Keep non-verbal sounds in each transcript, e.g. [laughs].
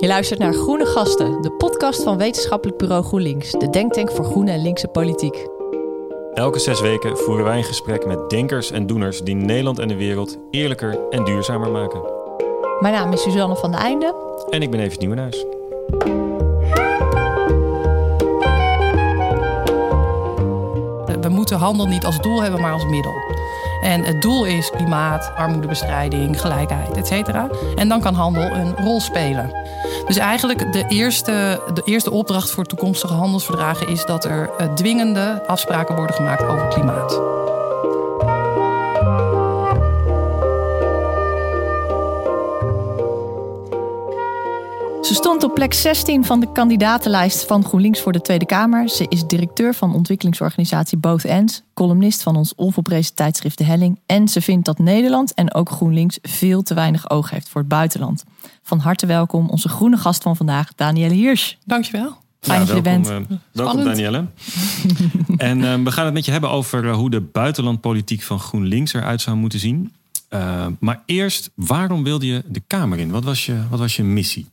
Je luistert naar Groene Gasten, de podcast van Wetenschappelijk Bureau GroenLinks, de denktank voor groene en linkse politiek. Elke zes weken voeren wij een gesprek met denkers en doeners die Nederland en de wereld eerlijker en duurzamer maken. Mijn naam is Suzanne van de Einde. En ik ben Evert Nieuwenhuis. We moeten handel niet als doel hebben, maar als middel. En het doel is klimaat, armoedebestrijding, gelijkheid, et cetera. En dan kan handel een rol spelen. Dus eigenlijk de eerste, de eerste opdracht voor toekomstige handelsverdragen is dat er eh, dwingende afspraken worden gemaakt over klimaat. Ze stond op plek 16 van de kandidatenlijst van GroenLinks voor de Tweede Kamer. Ze is directeur van ontwikkelingsorganisatie Both Ends, columnist van ons onvolprezen tijdschrift De Helling. En ze vindt dat Nederland en ook GroenLinks veel te weinig oog heeft voor het buitenland. Van harte welkom onze groene gast van vandaag, Danielle Hirsch. Dankjewel. Fijn dat je er bent. Uh, welkom Danielle. [laughs] en uh, we gaan het met je hebben over uh, hoe de buitenlandpolitiek van GroenLinks eruit zou moeten zien. maar eerst, waarom wilde je de Kamer in? Wat was je, wat was je missie?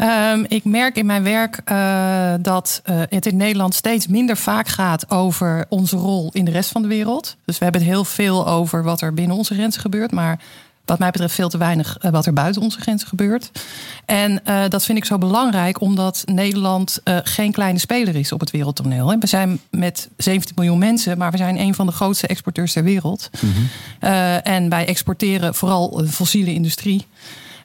Um, ik merk in mijn werk uh, dat uh, het in Nederland steeds minder vaak gaat over onze rol in de rest van de wereld. Dus we hebben het heel veel over wat er binnen onze grenzen gebeurt. Maar wat mij betreft veel te weinig uh, wat er buiten onze grenzen gebeurt. En dat vind ik zo belangrijk omdat Nederland geen kleine speler is op het wereldtoneel. We zijn met 17 miljoen mensen, maar we zijn een van de grootste exporteurs ter wereld. Mm -hmm. en wij exporteren vooral fossiele industrie.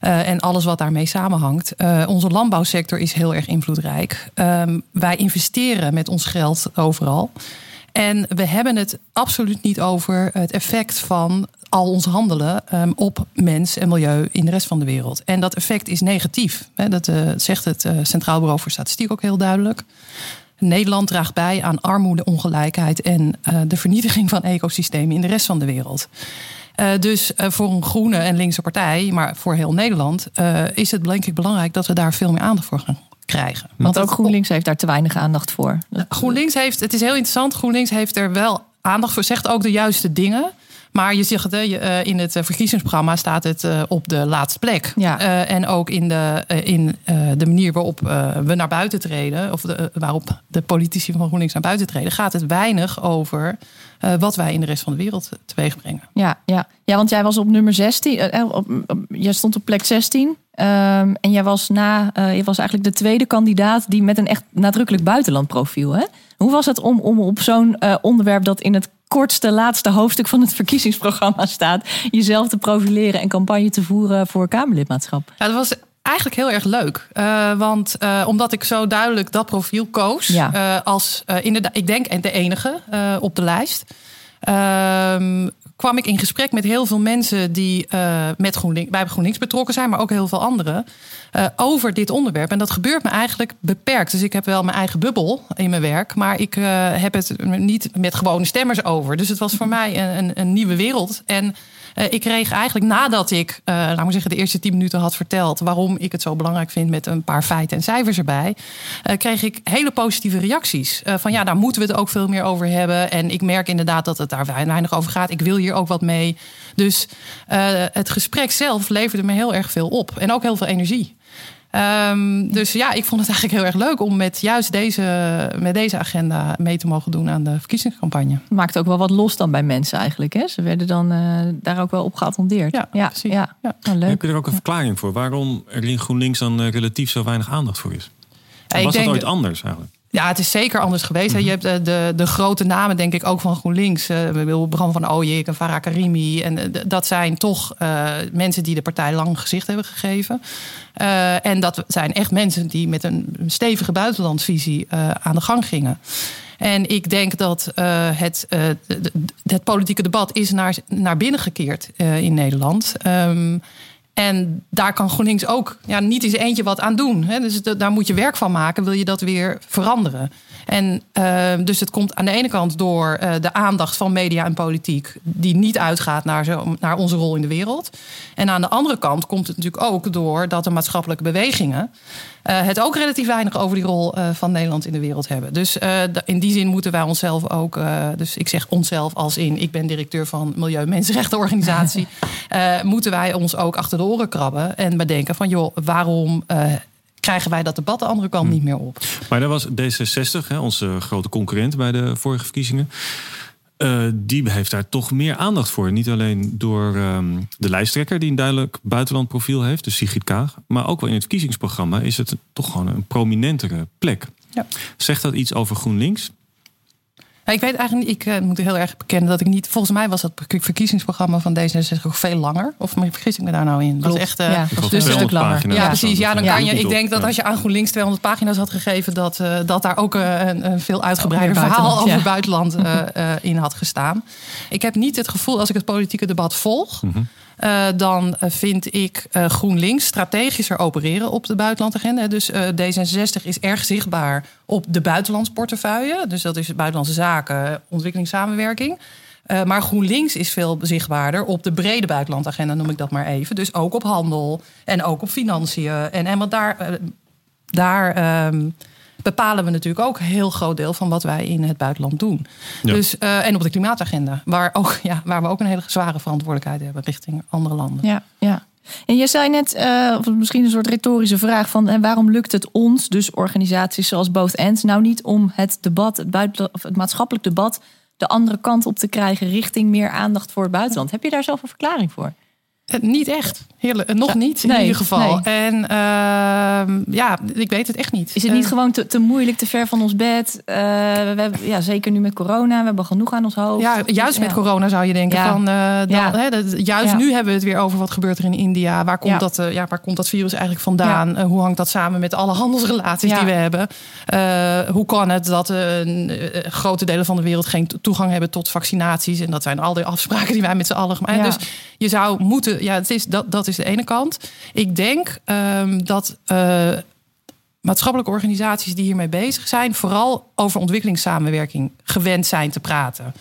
Uh, en alles wat daarmee samenhangt. Uh, onze landbouwsector is heel erg invloedrijk. Um, wij investeren met ons geld overal. En we hebben het absoluut niet over het effect van al ons handelen um, op mens en milieu in de rest van de wereld. En dat effect is negatief. Hè, dat uh, zegt het Centraal Bureau voor Statistiek ook heel duidelijk. Nederland draagt bij aan armoede, ongelijkheid en de vernietiging van ecosystemen in de rest van de wereld. Uh, dus uh, voor een groene en linkse partij, maar voor heel Nederland, uh, is het denk ik belangrijk dat we daar veel meer aandacht voor gaan krijgen. Want ook GroenLinks heeft daar te weinig aandacht voor. GroenLinks heeft, het is heel interessant, GroenLinks heeft er wel aandacht voor, zegt ook de juiste dingen. Maar je zegt het, in het verkiezingsprogramma staat het op de laatste plek. Ja. En ook in de, in de manier waarop we naar buiten treden, of de, waarop de politici van GroenLinks naar buiten treden, gaat het weinig over wat wij in de rest van de wereld teweeg brengen. Ja, ja. ja want jij was op nummer 16. Uh, op, op, jij stond op plek 16. Um, en jij was, na, uh, je was eigenlijk de tweede kandidaat die met een echt nadrukkelijk buitenlandprofiel. Hè? Hoe was het om, om op zo'n onderwerp dat in het kortste, laatste hoofdstuk van het verkiezingsprogramma staat, jezelf te profileren en campagne te voeren voor Kamerlidmaatschap? Ja, dat was eigenlijk heel erg leuk. Uh, want uh, omdat ik zo duidelijk dat profiel koos. Ja. Uh, als inderdaad, ik denk, en de enige op de lijst. Kwam ik in gesprek met heel veel mensen die met GroenLinks, bij GroenLinks betrokken zijn, maar ook heel veel anderen. over dit onderwerp. En dat gebeurt me eigenlijk beperkt. Dus ik heb wel mijn eigen bubbel in mijn werk. Maar ik heb het niet met gewone stemmers over. Dus het was voor mij een, een, een nieuwe wereld. En uh, ik kreeg eigenlijk nadat ik, uh, zeggen, de eerste tien minuten had verteld waarom ik het zo belangrijk vind met een paar feiten en cijfers erbij, uh, kreeg ik hele positieve reacties. van ja, daar moeten we het ook veel meer over hebben. En ik merk inderdaad dat het daar weinig over gaat. Ik wil hier ook wat mee. Dus het gesprek zelf leverde me heel erg veel op. En ook heel veel energie. Um, dus ja, ik vond het eigenlijk heel erg leuk om met juist deze, met deze agenda mee te mogen doen aan de verkiezingscampagne. Maakt ook wel wat los dan bij mensen eigenlijk. Hè? Ze werden dan uh, daar ook wel op geattendeerd. Ja, ja precies. Ja. ja. Nou, leuk. Heb je er ook een verklaring voor waarom er in GroenLinks dan uh, relatief zo weinig aandacht voor is? Ja, was dat ooit anders eigenlijk? Ja, het is zeker anders geweest. Mm -hmm. Je hebt de, de, de, grote namen, denk ik, ook van GroenLinks. Uh, Bram van Ooyek en Farah Karimi. En uh, dat zijn toch uh, mensen die de partij lang gezicht hebben gegeven. en dat zijn echt mensen die met een stevige buitenlandvisie aan de gang gingen. En ik denk dat het, het politieke debat is naar, naar binnen gekeerd in Nederland. Um, en daar kan GroenLinks ook ja, niet eens eentje wat aan doen. Hè? Dus daar moet je werk van maken, wil je dat weer veranderen. En uh, dus het komt aan de ene kant door uh, de aandacht van media en politiek, die niet uitgaat naar, zo, naar onze rol in de wereld. En aan de andere kant komt het natuurlijk ook door dat de maatschappelijke bewegingen het ook relatief weinig over die rol van Nederland in de wereld hebben. Dus in die zin moeten wij onszelf ook, dus ik zeg onszelf als in, ik ben directeur van Milieu Mensenrechtenorganisatie, [laughs] moeten wij ons ook achter de oren krabben en bedenken van joh, waarom krijgen wij dat debat de andere kant niet meer op. Maar daar was D66, hè, onze grote concurrent bij de vorige verkiezingen. Uh, die heeft daar toch meer aandacht voor. Niet alleen door um, de lijsttrekker, die een duidelijk buitenland profiel heeft, dus Sigrid Kaag. Maar ook wel in het verkiezingsprogramma is het toch gewoon een prominentere plek. Ja. Zegt dat iets over GroenLinks? Ik weet eigenlijk niet, ik uh, moet heel erg bekennen dat ik niet. Volgens mij was dat verkiezingsprogramma van D66 ook veel langer. Of vergis ik me daar nou in? Dat was echt uh, ja, dus een stuk langer. Ja, precies. Ja, dan kan je. Ik denk dat als je aan GroenLinks 200 pagina's had gegeven, dat, uh, dat daar ook een, een, veel uitgebreider verhaal over buitenland in had gestaan. Ik heb niet het gevoel, als ik het politieke debat volg. Mm -hmm. Uh, dan vind ik uh, GroenLinks strategischer opereren op de buitenlandagenda. Dus uh, D66 is erg zichtbaar op de buitenlandsportefeuille. Dus dat is buitenlandse zaken, ontwikkelingssamenwerking. maar GroenLinks is veel zichtbaarder op de brede buitenlandagenda, noem ik dat maar even. Dus ook op handel en ook op financiën. En, en daar, daar um, bepalen we natuurlijk ook een heel groot deel van wat wij in het buitenland doen. Dus, uh, en op de klimaatagenda, waar, ook, [laughs] ja, waar we ook een hele zware verantwoordelijkheid hebben richting andere landen. Ja, ja. En je zei net, uh, misschien een soort retorische vraag van en waarom lukt het ons, dus organisaties zoals Both Ends, nou niet om het debat, het, buiten, of het maatschappelijk debat, de andere kant op te krijgen richting meer aandacht voor het buitenland? Heb je daar zelf een verklaring voor? Eh, niet echt. Heerlijk. Nog niet in ieder geval. En uh, ja, ik weet het echt niet. Is het niet uh, gewoon te, te, moeilijk, te ver van ons bed? Uh, we hebben, ja, zeker nu met corona. We hebben genoeg aan ons hoofd. Ja, juist met corona zou je denken. Van, dan, hè, dat, juist nu hebben we het weer over wat gebeurt er in India. Waar komt, dat, ja, waar komt dat virus eigenlijk vandaan? hoe hangt dat samen met alle handelsrelaties die we hebben? hoe kan het dat grote delen van de wereld geen toegang hebben tot vaccinaties? En dat zijn al die afspraken die wij met z'n allen gemaakt Dus je zou moeten, ja, het is, dat, dat is de ene kant. Ik denk um, dat uh, maatschappelijke organisaties die hiermee bezig zijn, vooral over ontwikkelingssamenwerking gewend zijn te praten.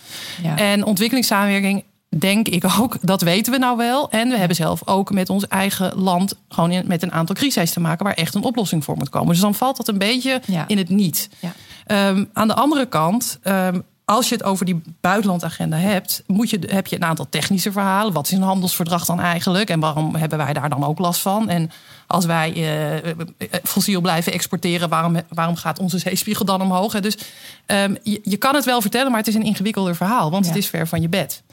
Ja. En ontwikkelingssamenwerking denk ik ook, dat weten we nou wel. En we hebben zelf ook met ons eigen land gewoon in, met een aantal crises te maken waar echt een oplossing voor moet komen. Dus dan valt dat een beetje ja. in het niet. Ja. Um, aan de andere kant um, als je het over die buitenlandagenda hebt, moet je, heb je een aantal technische verhalen. Wat is een handelsverdrag dan eigenlijk? En waarom hebben wij daar dan ook last van? En als wij uh, fossiel blijven exporteren, waarom, waarom gaat onze zeespiegel dan omhoog? Dus um, je, je, kan het wel vertellen, maar het is een ingewikkelder verhaal, want ja. het is ver van je bed.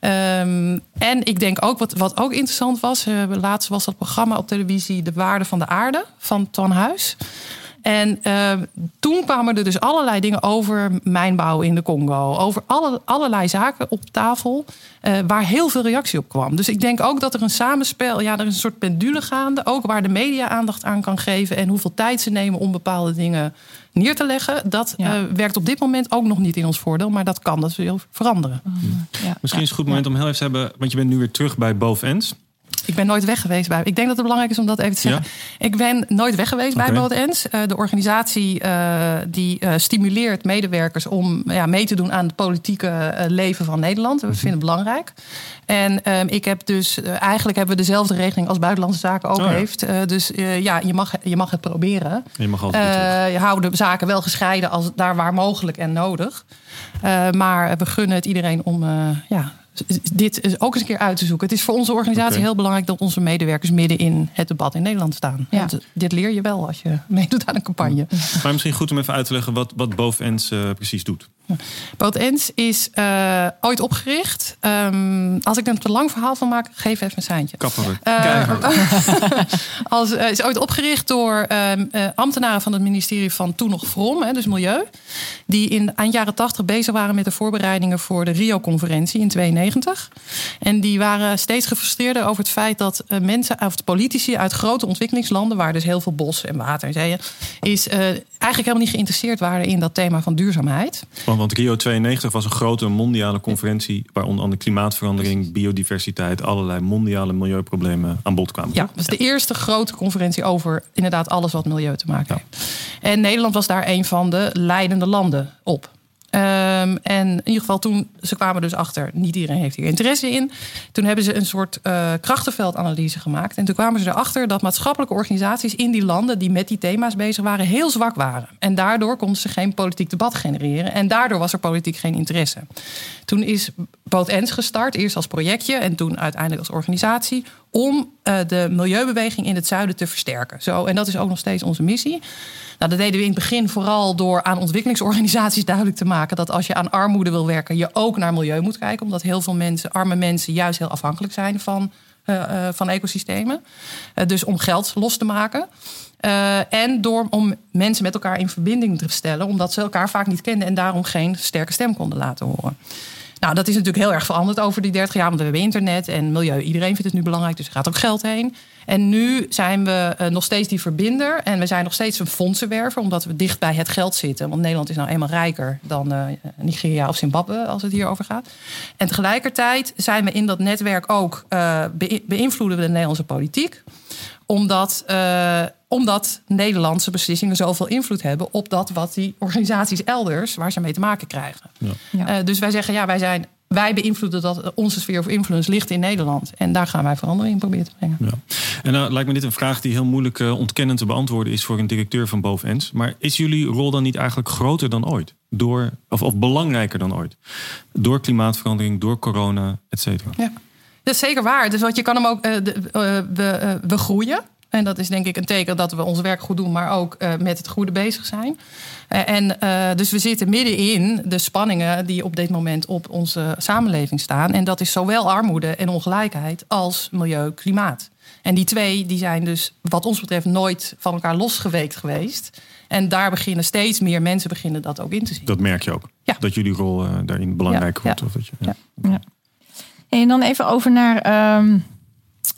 Um, en ik denk ook, wat, wat ook interessant was, uh, laatst was dat programma op televisie De Waarde van de Aarde van Ton Huis. En uh, toen kwamen er dus allerlei dingen over mijnbouw in de Congo. Over alle, allerlei zaken op tafel uh, waar heel veel reactie op kwam. Dus ik denk ook dat er een samenspel, ja, er is een soort pendule gaande. Ook waar de media aandacht aan kan geven. En hoeveel tijd ze nemen om bepaalde dingen neer te leggen. Dat ja. uh, werkt op dit moment ook nog niet in ons voordeel. Maar dat kan dat wil veranderen. Ja. Misschien is het goed moment om heel even te hebben. Want je bent nu weer terug bij Bovens. Ik ben nooit weg geweest bij. Ik denk dat het belangrijk is om dat even te zeggen. Ja? Ik ben nooit weg geweest okay. bij Bootens. Uh, de organisatie uh, die uh, stimuleert medewerkers om ja, mee te doen aan het politieke leven van Nederland. We vinden het belangrijk. En um, ik heb dus eigenlijk hebben we dezelfde regeling als Buitenlandse Zaken ook oh, ja. heeft. dus ja, je mag, je mag het proberen. Je mag altijd. je houdt de zaken wel gescheiden als daar waar mogelijk en nodig. maar we gunnen het iedereen om ja, dit is ook eens een keer uit te zoeken. Het is voor onze organisatie okay. heel belangrijk dat onze medewerkers midden in het debat in Nederland staan. Ja. Want dit leer je wel als je meedoet aan een campagne. Maar misschien goed om even uit te leggen wat, wat Bovens uh, precies doet. Bootens is uh, ooit opgericht. Um, als ik er een te lang verhaal van maak, geef even een seintje. Kapperen. Uh, [laughs] als, uh, is ooit opgericht door ambtenaren van het ministerie van toen nog Vrom, hè, dus Milieu. Die in eind jaren tachtig bezig waren met de voorbereidingen voor de Rio-conferentie in 92. En die waren steeds gefrustreerder over het feit dat mensen, of politici uit grote ontwikkelingslanden, waar dus heel veel bos en water en zeeën, is eigenlijk helemaal niet geïnteresseerd waren in dat thema van duurzaamheid. Want Rio 92 was een grote mondiale conferentie... waar onder andere klimaatverandering, biodiversiteit... allerlei mondiale milieuproblemen aan bod kwamen. Ja, dat was de eerste grote conferentie over inderdaad alles wat milieu te maken heeft. En Nederland was daar een van de leidende landen op. Um, en in ieder geval toen, ze kwamen dus achter, niet iedereen heeft hier interesse in. Toen hebben ze een soort uh, krachtenveldanalyse gemaakt. En toen kwamen ze erachter dat maatschappelijke organisaties in die landen die met die thema's bezig waren, heel zwak waren. En daardoor konden ze geen politiek debat genereren. En daardoor was er politiek geen interesse. Toen is Boot Ens gestart, eerst als projectje en toen uiteindelijk als organisatie om de milieubeweging in het zuiden te versterken. Zo, en dat is ook nog steeds onze missie. Nou, dat deden we in het begin vooral door aan ontwikkelingsorganisaties [laughs] duidelijk te maken dat als je aan armoede wil werken, je ook naar milieu moet kijken. Omdat heel veel mensen, arme mensen, juist heel afhankelijk zijn van, uh, van ecosystemen. Dus om geld los te maken. En door om mensen met elkaar in verbinding te stellen, omdat ze elkaar vaak niet kenden en daarom geen sterke stem konden laten horen. Nou, dat is natuurlijk heel erg veranderd over die 30 jaar, want we hebben internet en milieu. Iedereen vindt het nu belangrijk, dus er gaat ook geld heen. En nu zijn we uh, nog steeds die verbinder en we zijn nog steeds een fondsenwerver, omdat we dicht bij het geld zitten. Want Nederland is nou eenmaal rijker dan uh, Nigeria of Zimbabwe als het hier over gaat. En tegelijkertijd zijn we in dat netwerk ook uh, beïnvloeden we de Nederlandse politiek omdat, omdat Nederlandse beslissingen zoveel invloed hebben op dat wat die organisaties elders, waar ze mee te maken krijgen. Ja. Ja. Uh, dus wij zeggen, ja, wij, zijn, wij beïnvloeden dat onze sfeer of influence ligt in Nederland. En daar gaan wij verandering in proberen te brengen. Ja. En nou lijkt me dit een vraag die heel moeilijk uh, ontkennend te beantwoorden is voor een directeur van Bovens. Maar is jullie rol dan niet eigenlijk groter dan ooit? Door, of, of belangrijker dan ooit? Door klimaatverandering, door corona, et cetera. Ja. Dat is zeker waar. Dus wat je kan hem ook. Uh, de, uh, we, uh, we groeien. En dat is denk ik een teken dat we ons werk goed doen, maar ook met het goede bezig zijn. en dus we zitten middenin de spanningen die op dit moment op onze samenleving staan. En dat is zowel armoede en ongelijkheid als milieu, klimaat. En die twee die zijn dus wat ons betreft nooit van elkaar losgeweekt geweest. En daar beginnen steeds meer mensen beginnen dat ook in te zien. Dat merk je ook. Ja. Dat jullie rol daarin belangrijk wordt. Ja. Of dat je, ja. ja. En dan even over naar um,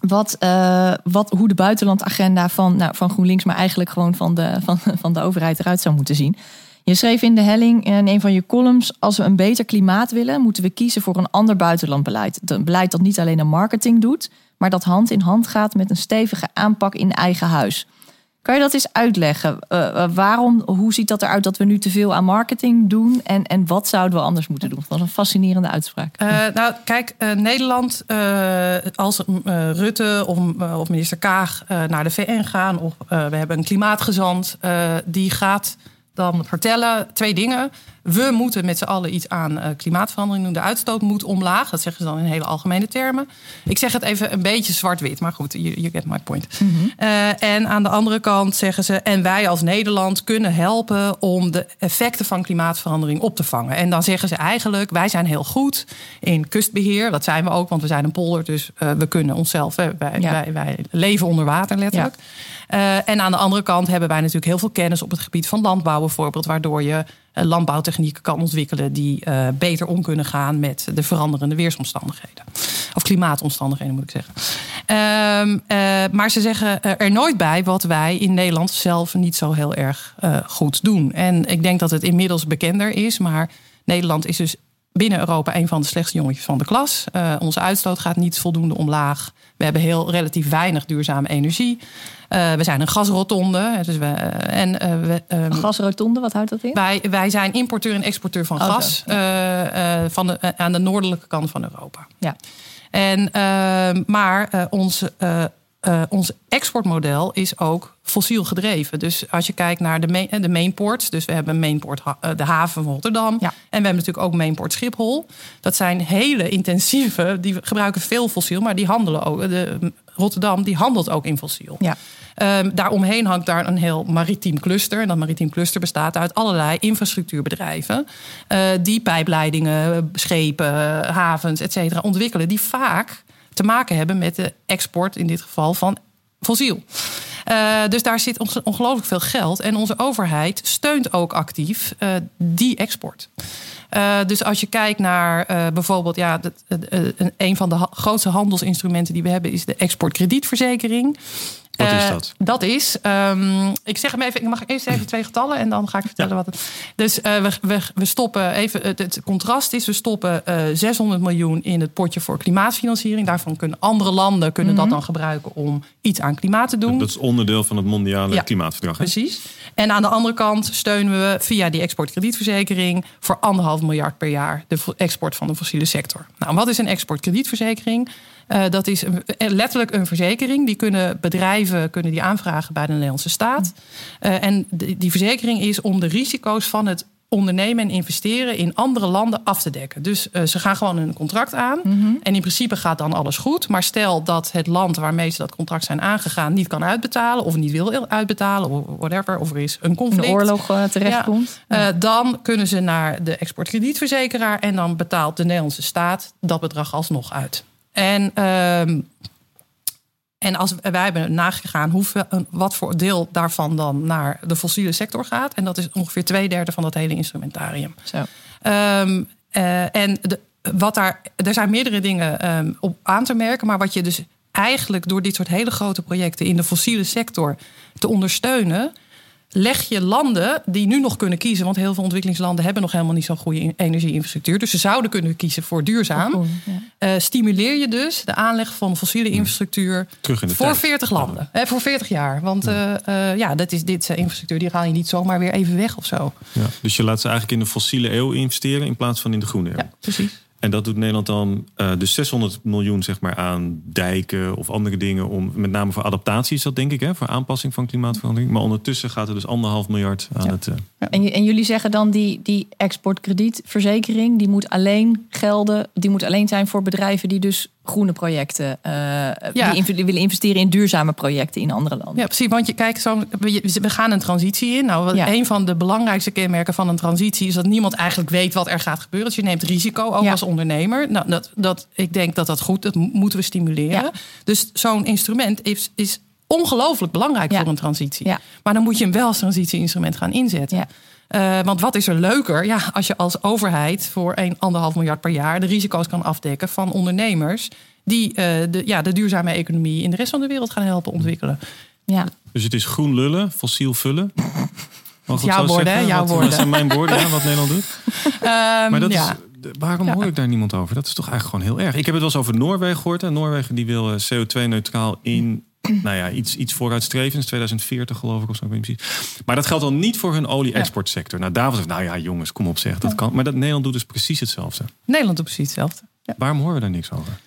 wat, uh, wat, hoe de buitenlandagenda van, nou, van GroenLinks, maar eigenlijk gewoon van de, van, van de overheid eruit zou moeten zien. Je schreef in de helling in een van je columns: Als we een beter klimaat willen, moeten we kiezen voor een ander buitenlandbeleid. Een beleid dat niet alleen aan marketing doet, maar dat hand in hand gaat met een stevige aanpak in eigen huis. Kan je dat eens uitleggen? Uh, waarom, hoe ziet dat eruit dat we nu te veel aan marketing doen? En, en wat zouden we anders moeten doen? Dat was een fascinerende uitspraak. Uh, nou, kijk, Nederland, als Rutte of, of, minister Kaag naar de VN gaan, of we hebben een klimaatgezant, die gaat dan vertellen twee dingen. We moeten met z'n allen iets aan uh, klimaatverandering doen. De uitstoot moet omlaag. Dat zeggen ze dan in hele algemene termen. Ik zeg het even een beetje zwart-wit, maar goed, you, you, get my point. Mm -hmm. uh, en aan de andere kant zeggen ze... en wij als Nederland kunnen helpen om de effecten van klimaatverandering op te vangen. En dan zeggen ze eigenlijk, wij zijn heel goed in kustbeheer. Dat zijn we ook, want we zijn een polder, dus uh, we kunnen onszelf... wij, ja. wij, wij, leven onder water letterlijk. Ja. En aan de andere kant hebben wij natuurlijk heel veel kennis op het gebied van landbouw bijvoorbeeld, waardoor je landbouwtechnieken kan ontwikkelen die uh, beter om kunnen gaan met de veranderende weersomstandigheden. Of klimaatomstandigheden moet ik zeggen. Um, maar ze zeggen er nooit bij wat wij in Nederland zelf niet zo heel erg goed doen. En ik denk dat het inmiddels bekender is, maar Nederland is dus binnen Europa een van de slechtste jongetjes van de klas. Uh, onze uitstoot gaat niet voldoende omlaag. We hebben heel relatief weinig duurzame energie. Uh, we zijn een gasrotonde. Dus we, uh, en, we, um, een gasrotonde, wat houdt dat in? Wij, wij zijn importeur en exporteur van oh, gas van de, aan de noordelijke kant van Europa. Ja. En, maar onze uh, ons exportmodel is ook fossiel gedreven. Dus als je kijkt naar de, main, de mainports, dus we hebben mainport de haven van Rotterdam ja. en we hebben natuurlijk ook mainport Schiphol. Dat zijn hele intensieve, die gebruiken veel fossiel, maar die handelen ook. De, Rotterdam die handelt ook in fossiel. Ja. Um, daaromheen hangt daar een heel maritiem cluster. En dat maritiem cluster bestaat uit allerlei infrastructuurbedrijven. Uh, die pijpleidingen, schepen, havens, et cetera, ontwikkelen. Die vaak te maken hebben met de export, in dit geval van fossiel. Uh, dus daar zit ongelooflijk veel geld. En onze overheid steunt ook actief uh, die export. Uh, dus als je kijkt naar bijvoorbeeld, ja, dat, een van de grootste handelsinstrumenten die we hebben is de exportkredietverzekering. Wat is dat? Uh, dat is, um, ik zeg hem even, ik mag eerst even twee getallen en dan ga ik vertellen ja. wat het Dus uh, we, we, we, stoppen even, het, het, contrast is, we stoppen uh, eh, 600 miljoen in het potje voor klimaatfinanciering. Daarvan kunnen andere landen kunnen mm -hmm. dat dan gebruiken om iets aan klimaat te doen. Dat is onderdeel van het mondiale ja, klimaatverdrag. Hè? Precies. En aan de andere kant steunen we via die exportkredietverzekering voor anderhalf miljard per jaar de export van de fossiele sector. Nou, wat is een exportkredietverzekering? Uh, dat is een, letterlijk een verzekering. Die kunnen bedrijven kunnen die aanvragen bij de Nederlandse staat. Uh, en die, die verzekering is om de risico's van het ondernemen en investeren in andere landen af te dekken. Dus uh, ze gaan gewoon een contract aan. En in principe gaat dan alles goed. Maar stel dat het land waarmee ze dat contract zijn aangegaan niet kan uitbetalen, of niet wil uitbetalen, of whatever, of er is een conflict. Een oorlog uh, terechtkomt. Ja, uh, dan kunnen ze naar de exportkredietverzekeraar en dan betaalt de Nederlandse staat dat bedrag alsnog uit. En. Uh, en als wij hebben nagegaan hoeveel, wat voor deel daarvan dan naar de fossiele sector gaat. En dat is ongeveer twee derde van dat hele instrumentarium. Zo. Um, uh, en de, wat daar, er zijn meerdere dingen um, op aan te merken. Maar wat je dus eigenlijk door dit soort hele grote projecten in de fossiele sector te ondersteunen leg je landen die nu nog kunnen kiezen, want heel veel ontwikkelingslanden hebben nog helemaal niet zo'n goede energieinfrastructuur. Dus ze zouden kunnen kiezen voor duurzaam. Ja. uh, stimuleer je dus de aanleg van fossiele infrastructuur Terug in de voor tijd. 40 landen. Hè, voor 40 jaar. Want uh, uh, ja, dat is dit infrastructuur, die haal je niet zomaar weer even weg of zo. Ja, dus je laat ze eigenlijk in de fossiele eeuw investeren in plaats van in de groene eeuw. Ja, precies. En dat doet Nederland dan uh, dus 600 miljoen zeg maar, aan dijken of andere dingen. Om, met name voor adaptatie is dat denk ik, hè, voor aanpassing van klimaatverandering. Maar ondertussen gaat er dus anderhalf miljard aan Ja. het... Uh, Ja. En, en, jullie zeggen dan die, die exportkredietverzekering, die moet alleen gelden, die moet alleen zijn voor bedrijven die dus groene projecten, uh, Ja. die, die, willen investeren in duurzame projecten in andere landen. Ja, precies. Want je kijkt zo, we, gaan een transitie in. Nou, Ja. een van de belangrijkste kenmerken van een transitie is dat niemand eigenlijk weet wat er gaat gebeuren. Dus je neemt risico ook Ja. als ondernemer. Nou, dat, dat, ik denk dat dat goed, dat moeten we stimuleren. Dus zo'n instrument is, is ongelooflijk belangrijk voor een transitie. Maar dan moet je hem wel als transitieinstrument gaan inzetten. Uh, want wat is er leuker ja, als je als overheid voor 1,5 miljard per jaar de risico's kan afdekken van ondernemers die uh, de, ja, de duurzame economie in de rest van de wereld gaan helpen ontwikkelen. Ja. dus het is groen lullen, fossiel vullen. [laughs] Mag Jouw zo woorden, zeggen? hè? Jouw wat, woorden. Wat zijn mijn woorden, ja, wat Nederland doet? Um, [laughs] Maar dat ja. is, waarom Ja. hoor ik daar niemand over? Dat is toch eigenlijk gewoon heel erg. Ik heb het wel eens over Noorwegen gehoord. En Noorwegen die wil eh, CO2-neutraal in nou ja, iets, iets vooruitstrevends. 2040 geloof ik of zo. Ik precies. Maar dat geldt dan niet voor hun olie-exportsector. Nou, Davos zegt, nou ja jongens, kom op zeg. Dat kan. Maar dat Nederland doet dus precies hetzelfde. Nederland doet precies hetzelfde. Ja. Waarom horen we daar niks over?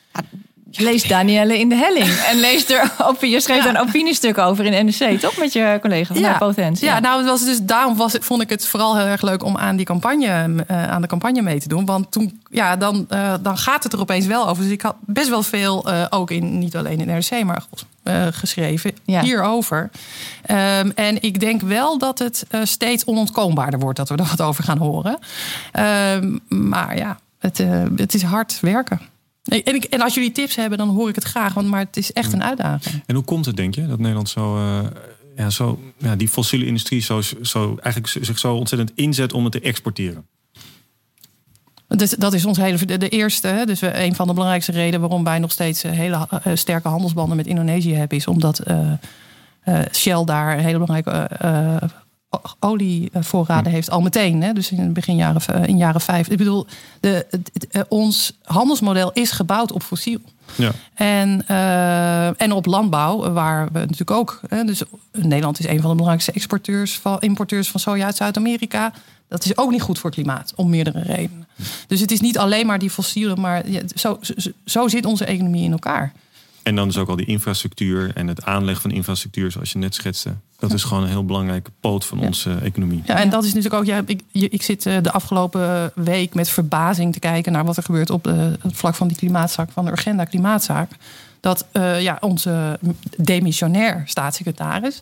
Lees Danielle in de helling. En lees er, [laughs] op, je schreef Ja. een opiniestuk over in NRC, toch? Met je collega van Ja. Ja, nou, het was dus, daarom was, vond ik het vooral heel erg leuk om aan, die campagne, eh, aan de campagne mee te doen. Want toen, ja, dan, eh, dan gaat het er opeens wel over. Dus ik had best wel veel, eh, ook in, niet alleen in NRC, maar geschreven hierover. Ehm, en ik denk wel dat het steeds onontkoombaarder wordt dat we er wat over gaan horen. Ehm, maar ja, het, het is hard werken. En, ik, en als jullie tips hebben, dan hoor ik het graag. Want, maar het is echt een uitdaging. En hoe komt het, denk je, dat Nederland zo, uh, ja, zo ja, die fossiele industrie zo, zo, eigenlijk zich zo ontzettend inzet om het te exporteren? Dus dat is ons hele de, eerste. Dus we, een van de belangrijkste redenen waarom wij nog steeds eh, hele sterke handelsbanden met Indonesië hebben, is omdat uh, uh, Shell daar hele belangrijke olievoorraden heeft al meteen. Hè, dus in begin jaren, in jaren vijf. Ik bedoel, de, de, ons handelsmodel is gebouwd op fossiel. Ja. En, uh, en op landbouw, waar we natuurlijk ook. Hè, dus Nederland is een van de belangrijkste exporteurs van, importeurs van soja uit Zuid-Amerika. Dat is ook niet goed voor het klimaat, om meerdere redenen. Dus het is niet alleen maar die fossiele, maar ja, zo, zo, zo zit onze economie in elkaar. En dan is ook al die infrastructuur en het aanleggen van infrastructuur, zoals je net schetste. Dat is gewoon een heel belangrijke poot van ja. onze economie. Ja, en dat is natuurlijk ook. Ja, ik, ik zit de afgelopen week met verbazing te kijken naar wat er gebeurt op de, het vlak van die klimaatzaak, van de agenda klimaatzaak. Dat uh, ja, onze demissionair staatssecretaris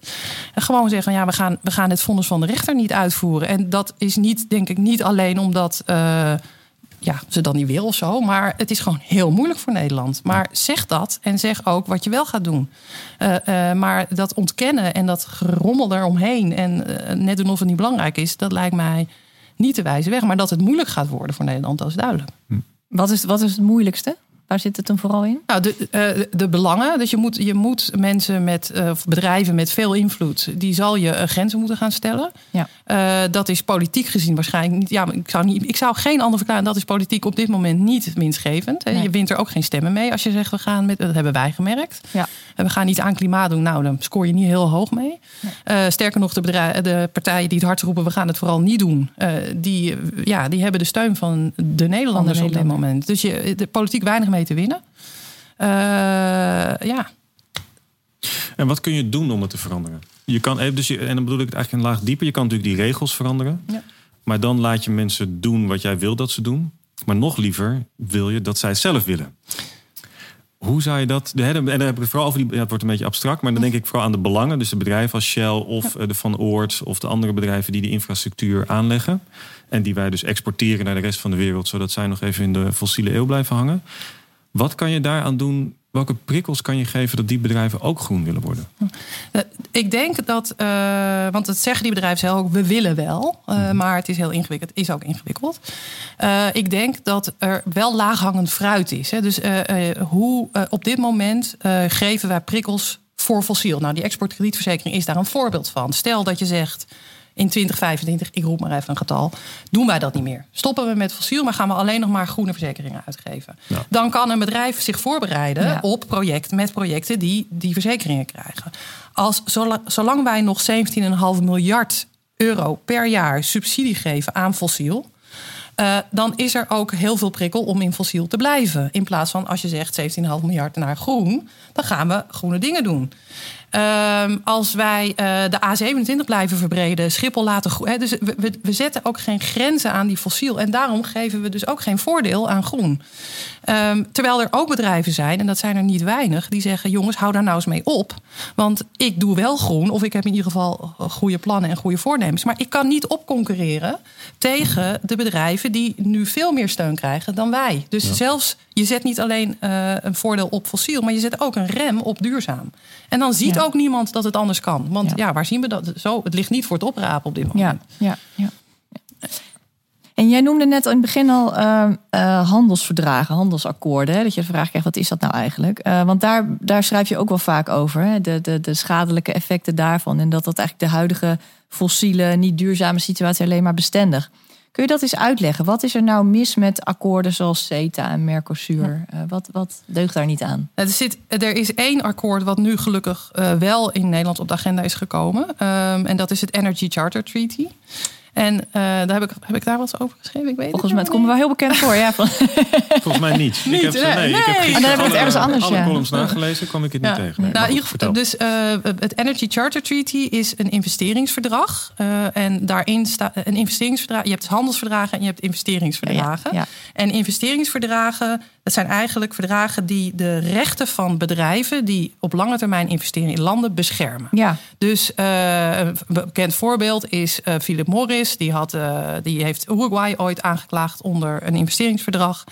gewoon zeggen: ja, we gaan, we gaan het vonnis van de rechter niet uitvoeren. En dat is niet, denk ik, niet alleen omdat. Uh, ja, ze dan niet wil of zo. Maar het is gewoon heel moeilijk voor Nederland. Maar zeg dat en zeg ook wat je wel gaat doen. Uh, uh, maar dat ontkennen en dat gerommel eromheen... en uh, net doen of het niet belangrijk is... dat lijkt mij niet de wijze weg. Maar dat het moeilijk gaat worden voor Nederland, dat is duidelijk. Wat is, wat is het moeilijkste? Waar zit het dan vooral in? Nou, de, uh, de belangen. Dus je moet, je moet mensen met uh, bedrijven met veel invloed, die zal je uh, grenzen moeten gaan stellen. Ja. Uh, dat is politiek gezien waarschijnlijk niet. Ja, ik zou, niet, ik zou geen ander verklaren. Dat is politiek op dit moment niet winstgevend. Nee. Je wint er ook geen stemmen mee als je zegt we gaan met. Dat hebben wij gemerkt. Ja. En we gaan niet aan klimaat doen. Nou, dan scoor je niet heel hoog mee. Nee. sterker nog, de, bedrijf, de partijen die het hard roepen, we gaan het vooral niet doen. die, ja, die hebben de steun van de Nederlanders van de op dit moment. Dus je, de politiek weinig mee te winnen. Uh, ja. En wat kun je doen om het te veranderen? Je kan, dus je, en dan bedoel ik het eigenlijk een laag dieper. Je kan natuurlijk die regels veranderen. Ja. Maar dan laat je mensen doen wat jij wil dat ze doen. Maar nog liever wil je dat zij het zelf willen. Hoe zou je dat... En dan heb ik het vooral over die... Ja, het wordt een beetje abstract, maar dan denk ik vooral aan de belangen. Dus de bedrijven als Shell of eh, de Van Oort... of de andere bedrijven die die infrastructuur aanleggen. En die wij dus exporteren naar de rest van de wereld... zodat zij nog even in de fossiele eeuw blijven hangen. Wat kan je daaraan doen Welke prikkels kan je geven dat die bedrijven ook groen willen worden? Eh, ik denk dat, uh, want het zeggen die bedrijven zelf ook, we willen wel, uh, maar het is heel ingewikkeld. Het is ook ingewikkeld. Uh, ik denk dat er wel laaghangend fruit is. Hè. Dus hoe op dit moment geven wij prikkels voor fossiel? Nou, die exportkredietverzekering is daar een voorbeeld van. Stel dat je zegt in 2025, ik roep maar even een getal, doen wij dat niet meer. Stoppen we met fossiel, maar gaan we alleen nog maar groene verzekeringen uitgeven. Dan kan een bedrijf zich voorbereiden op project, met projecten die die verzekeringen krijgen. Als, zolang wij nog 17,5 miljard euro per jaar subsidie geven aan fossiel. Uh, dan is er ook heel veel prikkel om in fossiel te blijven. In plaats van als je zegt 17,5 miljard naar groen, dan gaan we groene dingen doen. Um, als wij uh, de A27 blijven verbreden, Schiphol laten groeien. Dus we, we, we, zetten ook geen grenzen aan die fossiel. En daarom geven we dus ook geen voordeel aan groen. Um, terwijl er ook bedrijven zijn, en dat zijn er niet weinig, die zeggen: jongens, hou daar nou eens mee op. Want ik doe wel groen, of ik heb in ieder geval goede plannen en goede voornemens. Maar ik kan niet opconcurreren tegen de bedrijven die nu veel meer steun krijgen dan wij. Dus zelfs je zet niet alleen uh, een voordeel op fossiel, maar je zet ook een rem op duurzaam. En dan ziet ook niemand dat het anders kan. Want ja. waar zien we dat? Zo, het ligt niet voor het oprapen op dit moment. Ja, ja, ja. En jij noemde net in het begin al uh, uh, handelsverdragen, handelsakkoorden. Hè? Dat je de vraag krijgt, wat is dat nou eigenlijk? Uh, want daar, daar schrijf je ook wel vaak over. Hè? De, de, de schadelijke effecten daarvan. En dat dat eigenlijk de huidige fossiele, niet duurzame situatie alleen maar bestendig. Kun je dat eens uitleggen? Wat is er nou mis met akkoorden zoals CETA en Mercosur? Uh, wat, wat deugt daar niet aan? Er, zit, er is één akkoord wat nu gelukkig uh, wel in Nederland op de agenda is gekomen. Um, en dat is het Energy Charter Treaty. En uh, daar heb ik, heb ik daar wat over geschreven? Ik weet Volgens mij, het komt me wel heel bekend voor. Ja, van... Volgens mij niet. niet ik heb, nee, nee, nee. Ik heb oh, dan hebben we het ergens anders. Alle ja. columns nagelezen, kwam ik het niet ja. tegen. Nee, nou, in ieder geval, dus uh, het Energy Charter Treaty is een investeringsverdrag. Uh, en daarin staat een investeringsverdrag. Je hebt handelsverdragen en je hebt investeringsverdragen. Ja, ja. En investeringsverdragen, dat zijn eigenlijk verdragen die de rechten van bedrijven die op lange termijn investeren in landen beschermen. Ja. Dus uh, een bekend voorbeeld is uh, Philip Morris. Die, had, uh, die heeft Uruguay ooit aangeklaagd onder een investeringsverdrag.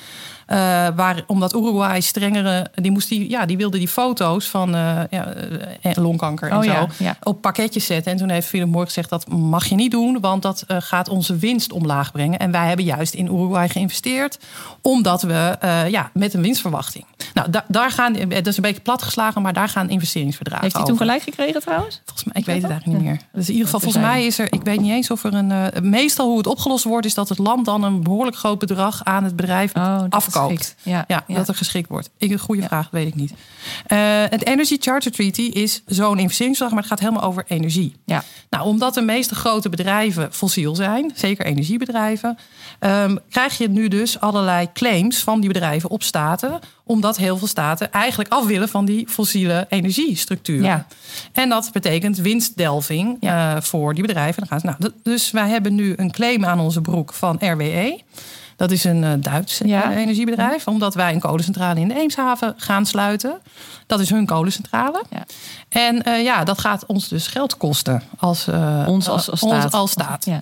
Uh, waar, omdat Uruguay strengere. Die, moest die, ja, die wilde die foto's van uh, ja, longkanker en oh, zo ja, ja. op pakketjes zetten. En toen heeft Philip Morris gezegd: dat mag je niet doen, want dat uh, gaat onze winst omlaag brengen. En wij hebben juist in Uruguay geïnvesteerd, omdat we ja, met een winstverwachting. Nou, da daar gaan. Dat is een beetje platgeslagen, maar daar gaan investeringsverdragen. Heeft hij toen gelijk gekregen trouwens? Volgens mij, ik weet het eigenlijk niet meer. Dus in ieder geval, volgens mij is er. Ik weet niet eens of er een. meestal hoe het opgelost wordt, is dat het land dan een behoorlijk groot bedrag aan het bedrijf oh, Ja, ja, ja, dat er geschikt wordt. Ik, een goede ja. vraag, weet ik niet. Uh, het Energy Charter Treaty is zo'n investeringsverdrag, maar het gaat helemaal over energie. Ja. Nou, omdat de meeste grote bedrijven fossiel zijn, zeker energiebedrijven, um, krijg je nu dus allerlei claims van die bedrijven op staten, omdat heel veel staten eigenlijk af willen van die fossiele energiestructuur. Ja. En dat betekent winstdelving uh, voor die bedrijven. Dan gaan ze, nou, dus wij hebben nu een claim aan onze broek van RWE. Dat is een uh, Duits ja. energiebedrijf. Omdat wij een kolencentrale in de Eemshaven gaan sluiten. Dat is hun kolencentrale. Ja. En uh, ja, dat gaat ons dus geld kosten. Als, uh, ons als, als staat. Ons als staat. Ja.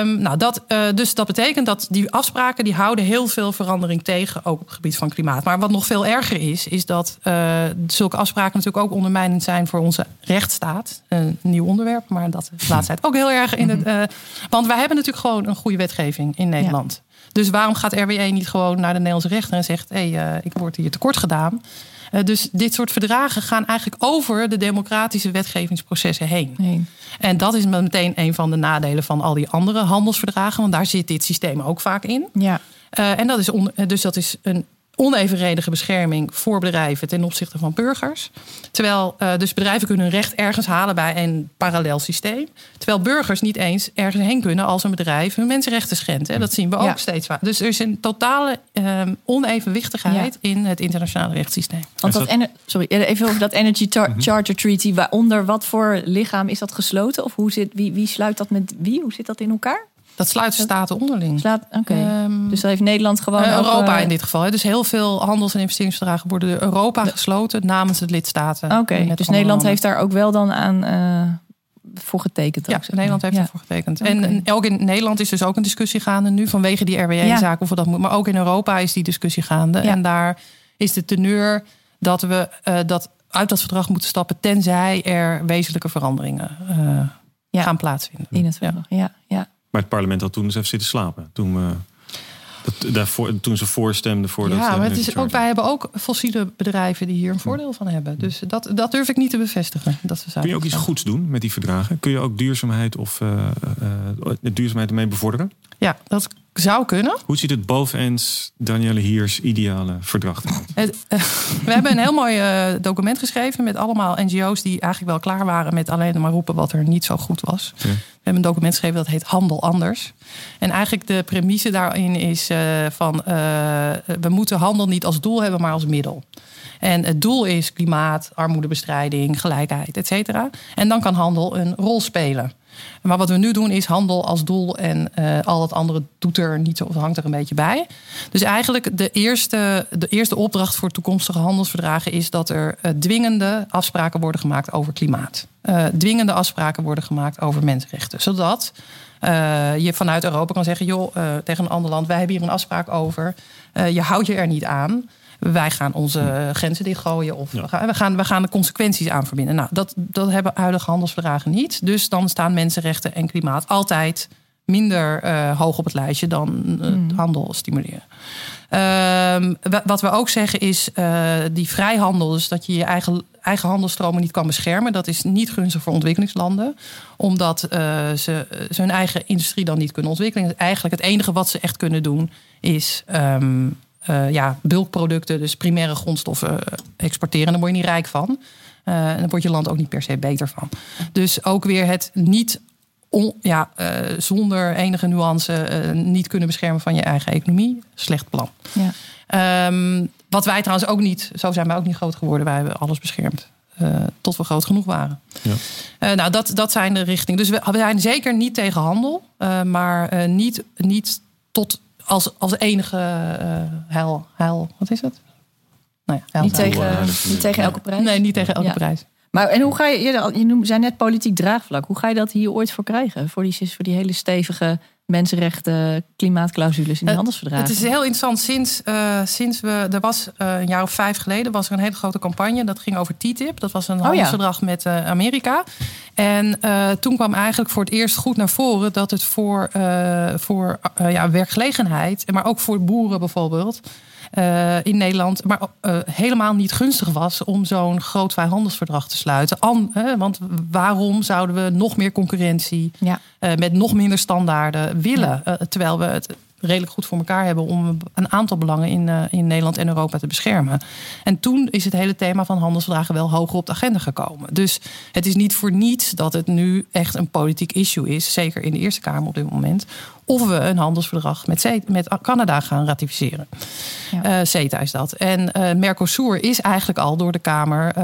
Um, nou, dat, dus dat betekent dat die afspraken... die houden heel veel verandering tegen. Ook op het gebied van klimaat. Maar wat nog veel erger is... is dat zulke afspraken natuurlijk ook ondermijnend zijn... voor onze rechtsstaat. Een nieuw onderwerp. Maar dat is de laatste [laughs] tijd ook heel erg in het... want wij hebben natuurlijk gewoon een goede wetgeving in Nederland. Dus waarom gaat RWE niet gewoon naar de Nederlandse rechter en zegt: hé, hey, uh, ik word hier tekort gedaan? Uh, dus dit soort verdragen gaan eigenlijk over de democratische wetgevingsprocessen heen. Nee. En dat is meteen een van de nadelen van al die andere handelsverdragen, want daar zit dit systeem ook vaak in. Ja. Uh, en dat is on, dus dat is een onevenredige bescherming voor bedrijven ten opzichte van burgers. Terwijl uh, dus bedrijven kunnen hun recht ergens halen bij een parallel systeem. Terwijl burgers niet eens ergens heen kunnen als een bedrijf hun mensenrechten schendt. Hè. Dat zien we ook Ja. steeds vaak. Dus er is een totale um, onevenwichtigheid in het internationale rechtssysteem. Want dat, sorry, even over dat Energy Char- Charter Treaty. Waaronder wat voor lichaam is dat gesloten? Of hoe zit, wie, wie sluit dat met wie? Hoe zit dat in elkaar? Dat sluiten staten onderling. Slaat. Ehm, dus dat heeft Nederland gewoon. Eh, ook, Europa eh, in dit geval. hè. Dus heel veel handels- en investeringsverdragen worden door Europa gesloten namens de lidstaten. Oké, dus Nederland heeft daar ook wel dan aan eh, voor getekend. Ja, ook, zeg maar. Nederland heeft Ja. ervoor getekend. En, ook in Nederland is dus ook een discussie gaande nu vanwege die RWE-zaak of we dat moeten. Maar ook in Europa is die discussie gaande. Ja. En daar is de teneur dat we dat uit dat verdrag moeten stappen tenzij er wezenlijke veranderingen gaan plaatsvinden. In het verdrag. Ja, ja. Maar het parlement had toen dus even zitten slapen. Toen, we, dat, daarvoor, toen ze voorstemden voor dat... Ja, eh, maar het is ook, wij hebben ook fossiele bedrijven die hier een voordeel van hebben. Dus dat, dat durf ik niet te bevestigen. Dat ze Kun je ook iets goeds doen met die verdragen? Kun je ook duurzaamheid of eh, duurzaamheid ermee bevorderen? Ja, dat zou kunnen. Hoe ziet het boveneens Danielle Hiers ideale verdrag eruit? Eh, [laughs] we hebben een heel mooi eh, document geschreven met allemaal NGO's die eigenlijk wel klaar waren met alleen maar roepen wat er niet zo goed was. Ja. We hebben een document geschreven dat heet Handel Anders. En eigenlijk de premisse daarin is eh, van we moeten handel niet als doel hebben, maar als middel. En het doel is klimaat, armoedebestrijding, gelijkheid, et cetera. En dan kan handel een rol spelen. Maar wat we nu doen is handel als doel en eh, al het andere doet er niet of hangt er een beetje bij. Dus eigenlijk de eerste, de eerste opdracht voor toekomstige handelsverdragen is dat er eh, dwingende afspraken worden gemaakt over klimaat. Eh, dwingende afspraken worden gemaakt over mensenrechten. Zodat je vanuit Europa kan zeggen: joh, tegen een ander land, wij hebben hier een afspraak over. Je houdt je er niet aan. Wij gaan onze grenzen dichtgooien of Ja. we, gaan, we, gaan, we gaan de consequenties aan verbinden. Nou, dat, dat hebben huidige handelsverdragen niet. Dus dan staan mensenrechten en klimaat altijd minder eh, hoog op het lijstje dan eh, handel stimuleren. Ehm, wa- wat we ook zeggen is eh, die vrijhandel, dus dat je je eigen, eigen handelstromen niet kan beschermen, dat is niet gunstig voor ontwikkelingslanden, omdat eh, ze, ze hun eigen industrie dan niet kunnen ontwikkelen. Dus eigenlijk het enige wat ze echt kunnen doen is ehm, eh, ja, bulkproducten, dus primaire grondstoffen eh, exporteren. En daar word je niet rijk van. Eh, en daar wordt je land ook niet per se beter van. Dus ook weer het niet on- ja, eh, zonder enige nuance eh, niet kunnen beschermen van je eigen economie. Slecht plan. Ja. Ehm, wat wij trouwens ook niet, zo zijn wij ook niet groot geworden. Wij hebben alles beschermd. eh, tot we groot genoeg waren. Ja. Eh, nou, dat, dat zijn de richtingen. Dus we, we zijn zeker niet tegen handel, eh, maar eh, niet, niet tot als, als enige eh heil, heil. Wat is het? Nou ja, heil- Niet, tegen, niet tegen elke prijs. Nee, niet tegen elke Ja. prijs. Maar en hoe ga je, je, je zei net politiek draagvlak. Hoe ga je dat hier ooit voor krijgen? Voor die, voor die hele stevige mensenrechten, klimaatclausules in die Het- handelsverdragen. Het is heel interessant. Sinds, eh, sinds we. Er was eh, een jaar of vijf geleden was er een hele grote campagne. Dat ging over TTIP. Dat was een ja. handelsverdrag met eh, Amerika. En eh, toen kwam eigenlijk voor het eerst goed naar voren dat het voor, eh, voor eh, ja, werkgelegenheid, maar ook voor boeren bijvoorbeeld. Eh, in Nederland, maar eh, helemaal niet gunstig was om zo'n groot vrijhandelsverdrag te sluiten. An, hè, want waarom zouden we nog meer concurrentie Ja. eh, met nog minder standaarden willen. Terwijl we het redelijk goed voor elkaar hebben om een aantal belangen in, eh, in Nederland en Europa te beschermen. En toen is het hele thema van handelsverdragen wel hoger op de agenda gekomen. Dus het is niet voor niets dat het nu echt een politiek issue is, zeker in de Eerste Kamer op dit moment, of we een handelsverdrag met, met Canada gaan ratificeren. Ja. Eh, CETA is dat. En eh, Mercosur is eigenlijk al door de Kamer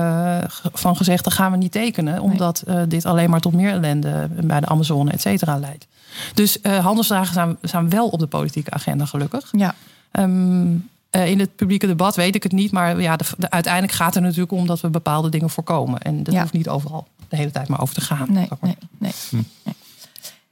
van gezegd... dat gaan we niet tekenen, omdat dit alleen maar tot meer ellende... bij de Amazone, et cetera, leidt. Dus eh handelsverdragen zijn, zijn wel op de politieke agenda, gelukkig. Ja. Ehm, eh, in het publieke debat weet ik het niet... maar ja, de, de- uiteindelijk gaat het natuurlijk om dat we bepaalde dingen voorkomen. En dat Ja. hoeft niet overal de hele tijd maar over te gaan. Nee, nee, nee. nee.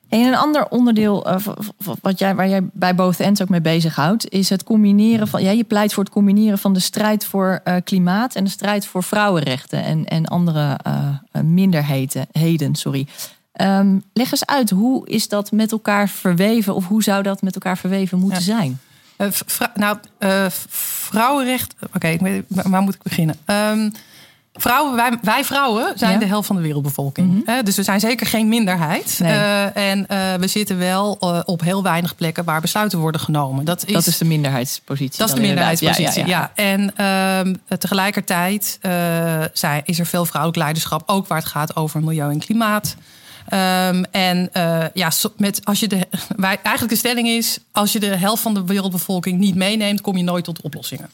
En een ander onderdeel eh, v- wat jij, waar jij bij Both Ends ook mee bezighoudt, is het combineren van. Ja, je pleit voor het combineren van de strijd voor eh, klimaat en de strijd voor vrouwenrechten en, en andere eh, eh, minderheden. Heden, sorry. Ehm, leg eens uit, hoe is dat met elkaar verweven of hoe zou dat met elkaar verweven moeten Ja. zijn? Eh, nou, eh, vrouwenrecht. Oké, waar moet ik beginnen? Ehm, vrouwen, wij, wij vrouwen zijn Ja. de helft van de wereldbevolking. Eh, dus we zijn zeker geen minderheid. Nee. Eh, en we zitten wel op heel weinig plekken waar besluiten worden genomen. Dat is, dat is de minderheidspositie. dat is de minderheidspositie. Ja, Ja, ja, ja. En ehm, tegelijkertijd zijn, is er veel vrouwelijk leiderschap, ook waar het gaat over milieu en klimaat. Ehm, en eh, ja, met, als je de, [laughs] wij, eigenlijk de stelling is: als je de helft van de wereldbevolking niet meeneemt, kom je nooit tot oplossingen.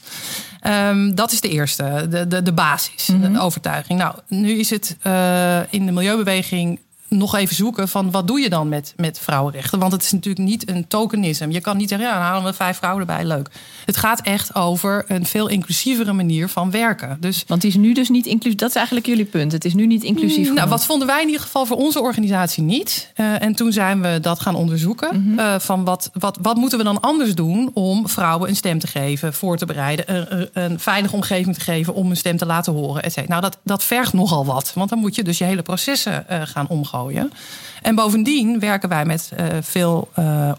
Ehm, dat is de eerste, de, de, de basis, Mhm. de overtuiging. Nou, nu is het eh, in de milieubeweging nog even zoeken van wat doe je dan met, met vrouwenrechten? Want het is natuurlijk niet een tokenisme. Je kan niet zeggen, ja, dan halen we vijf vrouwen erbij, leuk. Het gaat echt over een veel inclusievere manier van werken. Dus, Want die is nu dus niet inclusief. Dat is eigenlijk jullie punt. Het is nu niet inclusief. nou, wat vonden wij in ieder geval voor onze organisatie niet? Eh, en toen zijn we dat gaan onderzoeken. Mhm. eh, van wat, wat, wat moeten we dan anders doen om vrouwen een stem te geven, voor te bereiden, een, een- een veilige omgeving te geven om hun stem te laten horen. Et cetera. Nou, dat, dat vergt nogal wat. Want dan moet je dus je hele processen eh, gaan omgooien. En bovendien werken wij met eh, veel eh,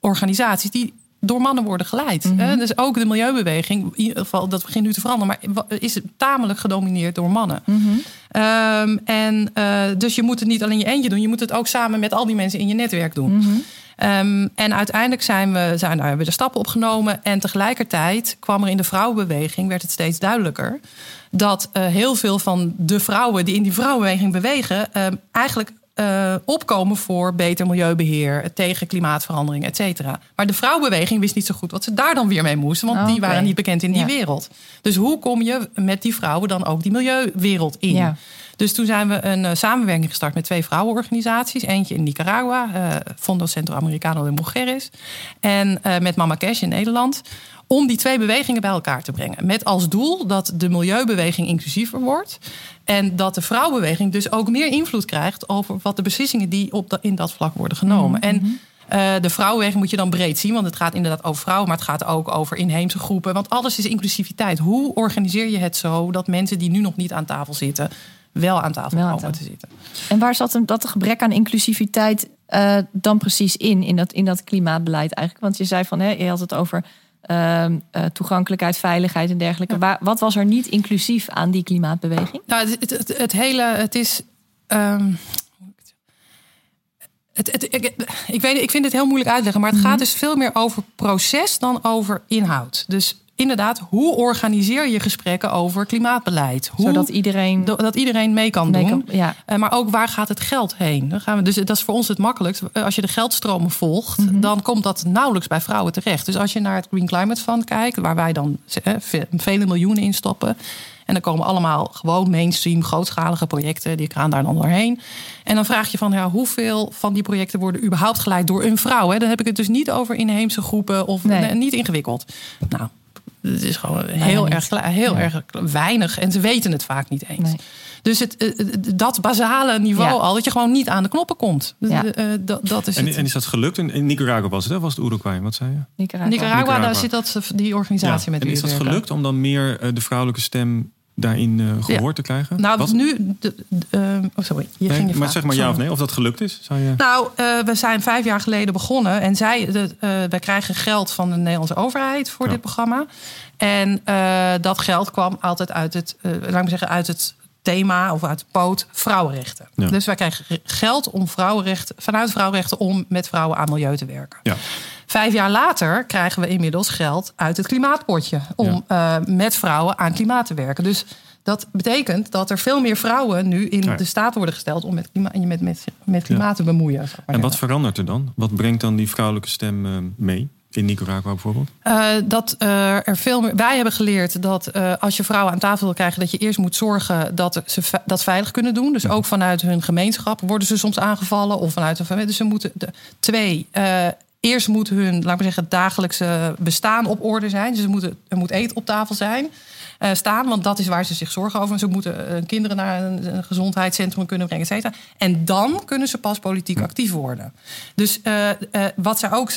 organisaties die door mannen worden geleid. Mhm. Dus ook de milieubeweging, in ieder geval, dat begint nu te veranderen, maar is tamelijk gedomineerd door mannen. Mhm. Ehm, en eh, dus je moet het niet alleen je eentje doen, je moet het ook samen met al die mensen in je netwerk doen. Mhm. Ehm, en uiteindelijk zijn we, zijn, daar hebben we de stappen opgenomen. En tegelijkertijd kwam er in de vrouwenbeweging, werd het steeds duidelijker, dat heel veel van de vrouwen die in die vrouwenbeweging bewegen, ehm, eigenlijk eh, opkomen voor beter milieubeheer, tegen klimaatverandering, et cetera. Maar de vrouwenbeweging wist niet zo goed wat ze daar dan weer mee moesten, want die Oké. waren niet bekend in die Ja. wereld. Dus hoe kom je met die vrouwen dan ook die milieuwereld in? Ja. Dus toen zijn we een eh, samenwerking gestart met twee vrouwenorganisaties. Eentje in Nicaragua, eh Fondo Centroamericano de Mujeres. En met Mama Cash in Nederland. Om die twee bewegingen bij elkaar te brengen. Met als doel dat de milieubeweging inclusiever wordt. En dat de vrouwenbeweging dus ook meer invloed krijgt over wat de beslissingen die op de- in dat vlak worden genomen. En eh, de vrouwenbeweging moet je dan breed zien, want het gaat inderdaad over vrouwen, maar het gaat ook over inheemse groepen. Want alles is inclusiviteit. Hoe organiseer je het zo dat mensen die nu nog niet aan tafel zitten, wel aan tafel Wel aan komen tafel. te zitten? En waar zat hem dat gebrek aan inclusiviteit eh, dan precies in, in dat, in dat klimaatbeleid eigenlijk? Want je zei van, hè, je had het over ehm, eh, toegankelijkheid, veiligheid en dergelijke. Waar, wat was er niet inclusief aan die klimaatbeweging? Nou, het, het, het, het hele, het is. ehm, het, ik, weet, ik vind het heel moeilijk uitleggen, maar het Mhm. gaat dus veel meer over proces dan over inhoud. Dus inderdaad, hoe organiseer je gesprekken over klimaatbeleid? Hoe, Zodat iedereen do- dat iedereen mee kan mee doen. kan- ja. Eh, maar ook waar gaat het geld heen? Dan gaan we, dus dat is voor ons het makkelijkst. Eh, Als je de geldstromen volgt, Mhm. dan komt dat nauwelijks bij vrouwen terecht. Dus als je naar het Green Climate Fund kijkt, waar wij dan eh, ve- vele miljoenen in stoppen. En dan komen allemaal gewoon mainstream, grootschalige projecten. Die gaan daar dan doorheen. En dan vraag je van ja, hoeveel van die projecten worden überhaupt geleid door een vrouw? Hè? Dan heb ik het dus niet over inheemse groepen of Nee. nee, niet ingewikkeld. Nou, het is gewoon Bijna heel, erg, heel Ja. erg weinig. En ze weten het vaak niet eens. Nee. Dus het, eh, eh, dat basale niveau Ja. al, dat je gewoon niet aan de knoppen komt. Ja. Eh, dat, dat is En, het. en is dat gelukt? In, in Nicaragua was het, hè? Was het Uruguay? Wat zei je? Nicaragua. Nicaragua, Nicaragua. daar zit dat, die organisatie met en is dat werken. gelukt om dan meer de vrouwelijke stem daarin eh, gehoord te krijgen? Nou, Wat? nu... De, de, eh, oh, sorry. Je Nee, ging je maar zeg maar ja of nee, of dat gelukt is. Zou je... Nou, eh, we zijn vijf jaar geleden begonnen. En zij, de, wij krijgen geld van de Nederlandse overheid voor Ja. dit programma. En dat geld kwam altijd uit het, laat ik zeggen, uit het thema of uit de poot vrouwenrechten. Ja. Dus wij krijgen ge- geld om vrouwenrechten, vanuit vrouwenrechten om met vrouwen aan milieu te werken. Ja. Vijf jaar later krijgen we inmiddels geld uit het klimaatpotje om eh, met vrouwen aan klimaat te werken. Dus dat betekent dat er veel meer vrouwen nu in Ja. de staat worden gesteld om met, klima met, met, met klimaat te bemoeien. maar En wat verandert er dan? Wat brengt dan die vrouwelijke stem eh, mee? In Nicaragua bijvoorbeeld? Eh, dat er veel meer. Wij hebben geleerd dat als je vrouwen aan tafel wil krijgen, dat je eerst moet zorgen dat ze dat veilig kunnen doen. Dus ook vanuit hun gemeenschap worden ze soms aangevallen of vanuit een familie. Dus ze moeten de, twee. Eerst moet hun, laat maar zeggen, dagelijkse bestaan op orde zijn. Dus er moet, er moet eten op tafel zijn. Eh, staan, want dat is waar ze zich zorgen over. Ze moeten eh, kinderen naar een, een gezondheidscentrum kunnen brengen, et cetera. En dan kunnen ze pas politiek actief worden. Dus eh, eh, wat zij ook,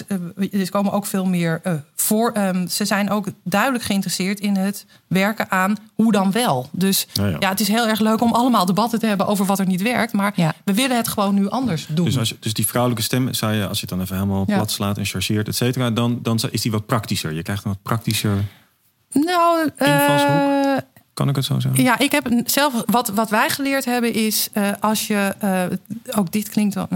er komen ook veel meer eh, voor. ehm, ze zijn ook duidelijk geïnteresseerd in het werken aan hoe dan wel. Dus Ja, ja, ja. het is heel erg leuk om allemaal debatten te hebben over wat er niet werkt. Maar Ja. we willen het gewoon nu anders doen. Dus, als dus die vrouwelijke stem, zou je, als je het dan even helemaal Ja. plat slaat en chargeert, et cetera, dan, dan is die wat praktischer. Je krijgt een wat praktischer, nou, eh, kan ik het zo zeggen? Ja, ik heb zelf wat, wat wij geleerd hebben is eh, als je eh, ook dit klinkt wel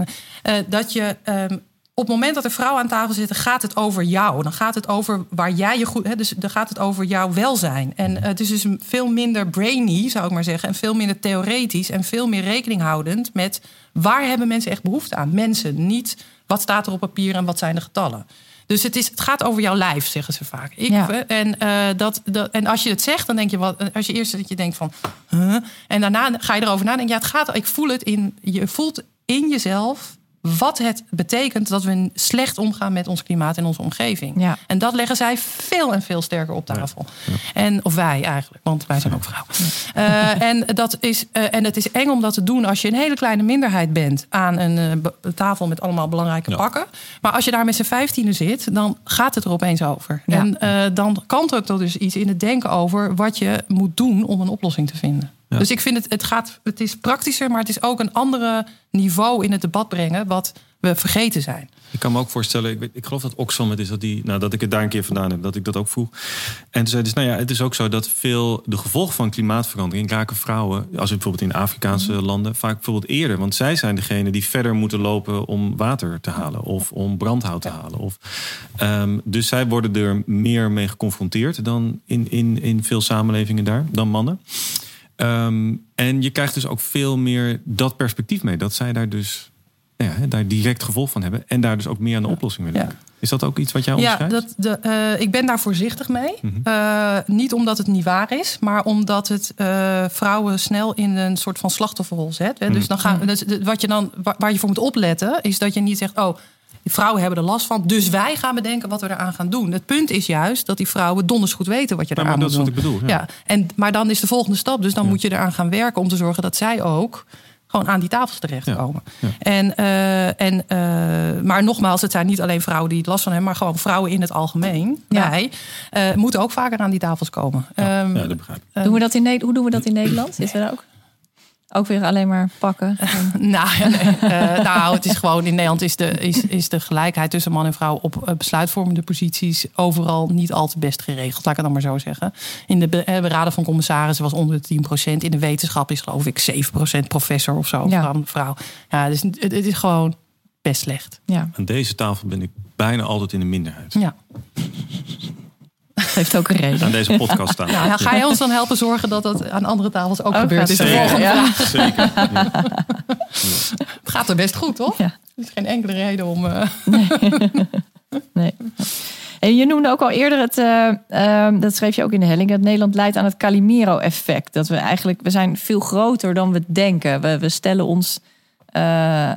dat je ehm, op het moment dat er vrouwen aan tafel zitten, gaat het over jou. Dan gaat het over waar jij je goed. Hè, dus dan gaat het over jouw welzijn. En het is dus veel minder brainy, zou ik maar zeggen, en veel minder theoretisch en veel meer rekening houdend met waar hebben mensen echt behoefte aan. Mensen, niet wat staat er op papier en wat zijn de getallen. Dus het, is, het gaat over jouw lijf, zeggen ze vaak. Ik, Ja. en, eh, dat, dat, en als je het zegt, dan denk je wat. Als je eerst dat je denkt van. huh? En daarna ga je erover nadenken. Ja, het gaat. Ik voel het in. Je voelt in jezelf wat het betekent dat we slecht omgaan met ons klimaat en onze omgeving. Ja. En dat leggen zij veel en veel sterker op tafel. En, of wij eigenlijk, want wij zijn ook vrouwen. Eh, en, dat is, eh, en het is eng om dat te doen als je een hele kleine minderheid bent aan een eh, tafel met allemaal belangrijke Ja. pakken. Maar als je daar met z'n vijftiende zit, dan gaat het er opeens over. Ja. En eh, dan kantelt er dus iets in het denken over wat je moet doen om een oplossing te vinden. Ja. Dus ik vind het, het, gaat, het is praktischer, maar het is ook een andere niveau in het debat brengen, wat we vergeten zijn. Ik kan me ook voorstellen, ik, weet, ik geloof dat Oxfam het is dat die, nou dat ik het daar een keer vandaan heb, dat ik dat ook vroeg. En toen zei dus, nou ja, het is ook zo dat veel de gevolgen van klimaatverandering raken vrouwen, als bijvoorbeeld in Afrikaanse landen, vaak bijvoorbeeld eerder, want zij zijn degene die verder moeten lopen om water te halen of om brandhout te halen. Of, ehm, dus zij worden er meer mee geconfronteerd dan in, in, in veel samenlevingen daar, dan mannen. Ehm, en je krijgt dus ook veel meer dat perspectief mee, dat zij daar dus nou ja, daar direct gevolg van hebben. En daar dus ook meer aan de oplossing willen Ja. Is dat ook iets wat jij Ja, onderschrijft? dat, de, eh, ik ben daar voorzichtig mee. Mhm. Eh, niet omdat het niet waar is, maar omdat het eh, vrouwen snel in een soort van slachtofferrol zet. Hè. Mhm. Dus dan gaan, dus de- wat je dan, waar, waar je voor moet opletten, is dat je niet zegt: Oh, die vrouwen hebben er last van, dus wij gaan bedenken wat we eraan gaan doen. Het punt is juist dat die vrouwen donders goed weten wat je Ja, eraan maar dat moet is wat doen. ik bedoel. Ja. Ja, en, maar dan is de volgende stap. Dus dan moet je eraan gaan werken om te zorgen dat zij ook gewoon aan die tafels terechtkomen. Ja, En, eh, en, eh, maar nogmaals, het zijn niet alleen vrouwen die het last van hebben, maar gewoon vrouwen in het algemeen. Ja. Wij eh, moeten ook vaker aan die tafels komen. Ehm, Ja, dat begrijp ik. Doen we dat in Nederland? Hoe doen we dat in [clears throat] Nederland? Zitten we daar ook? Ook weer alleen maar pakken. [laughs] nou, ja, nee, eh, nou, het is gewoon in Nederland is de, is, is de gelijkheid tussen man en vrouw op eh, besluitvormende posities overal niet al te best geregeld, laat ik het dan maar zo zeggen. In de be- eh, beraden van commissarissen was onder de 10%. In de wetenschap is geloof ik 7% professor of zo. Ja. van vrouw. Ja, dus het, het is gewoon best slecht. Ja, Aan deze tafel ben ik bijna altijd in de minderheid. Ja. Dat heeft ook een reden. Aan deze podcast staan. Nou, [laughs] ga je ons dan helpen zorgen dat dat aan andere tafels ook Ook gebeurt? Is de zeker, volgende ja. vraag. Zeker. Ja. Het gaat er best goed, toch? Ja. Er is geen enkele reden om. eh, [laughs] Nee. En je noemde ook al eerder het, eh, ehm, dat schreef je ook in de helling, dat Nederland leidt aan het Calimero-effect. Dat we eigenlijk, we zijn veel groter dan we denken. We, we stellen ons eh, eh,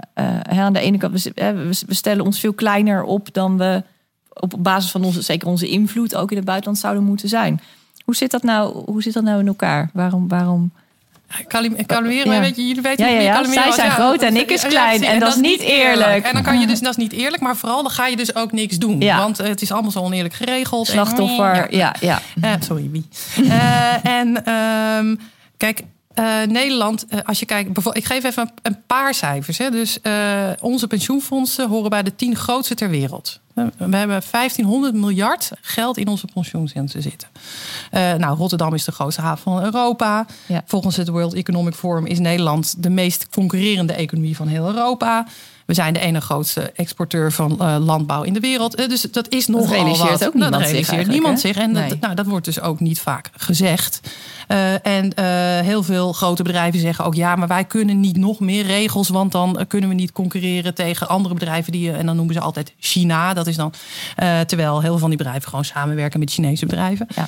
hè, aan de ene kant, we we stellen ons veel kleiner op dan we op basis van onze, zeker onze invloed ook in het buitenland zouden moeten zijn. Hoe zit dat nou, hoe zit dat nou in elkaar? Waarom, waarom? Calim- Ja. weet je, jullie weten Ja, ja, ja. Zij zijn groot en ik is klein. En dat is niet eerlijk. En dan kan je dus, dat is niet eerlijk, maar vooral dan ga je dus ook niks doen. Ja. Want eh, het is allemaal zo oneerlijk geregeld. En- Slachtoffer, ja, ja. Eh, sorry, wie? [laughs] Eh, en ehm, kijk, eh, Nederland, eh, als je kijkt, ik geef even een, een paar cijfers. Hè. Dus eh, onze pensioenfondsen horen bij de tien grootste ter wereld. We hebben 1500 miljard geld in onze pensioenfondsen zitten. Nou, Rotterdam is de grootste haven van Europa. Ja. Volgens het World Economic Forum is Nederland de meest concurrerende economie van heel Europa. We zijn de ene grootste exporteur van eh, landbouw in de wereld. Eh, dus dat is nogal realiseert wat. ook niemand dat zich realiseert niemand hè? zich. En Nee. dat, nou, dat wordt dus ook niet vaak gezegd. Eh, en heel veel grote bedrijven zeggen ook ja, maar wij kunnen niet nog meer regels, want dan kunnen we niet concurreren tegen andere bedrijven die en dan noemen ze altijd China. Dat is dan terwijl heel veel van die bedrijven gewoon samenwerken met Chinese bedrijven. Ja.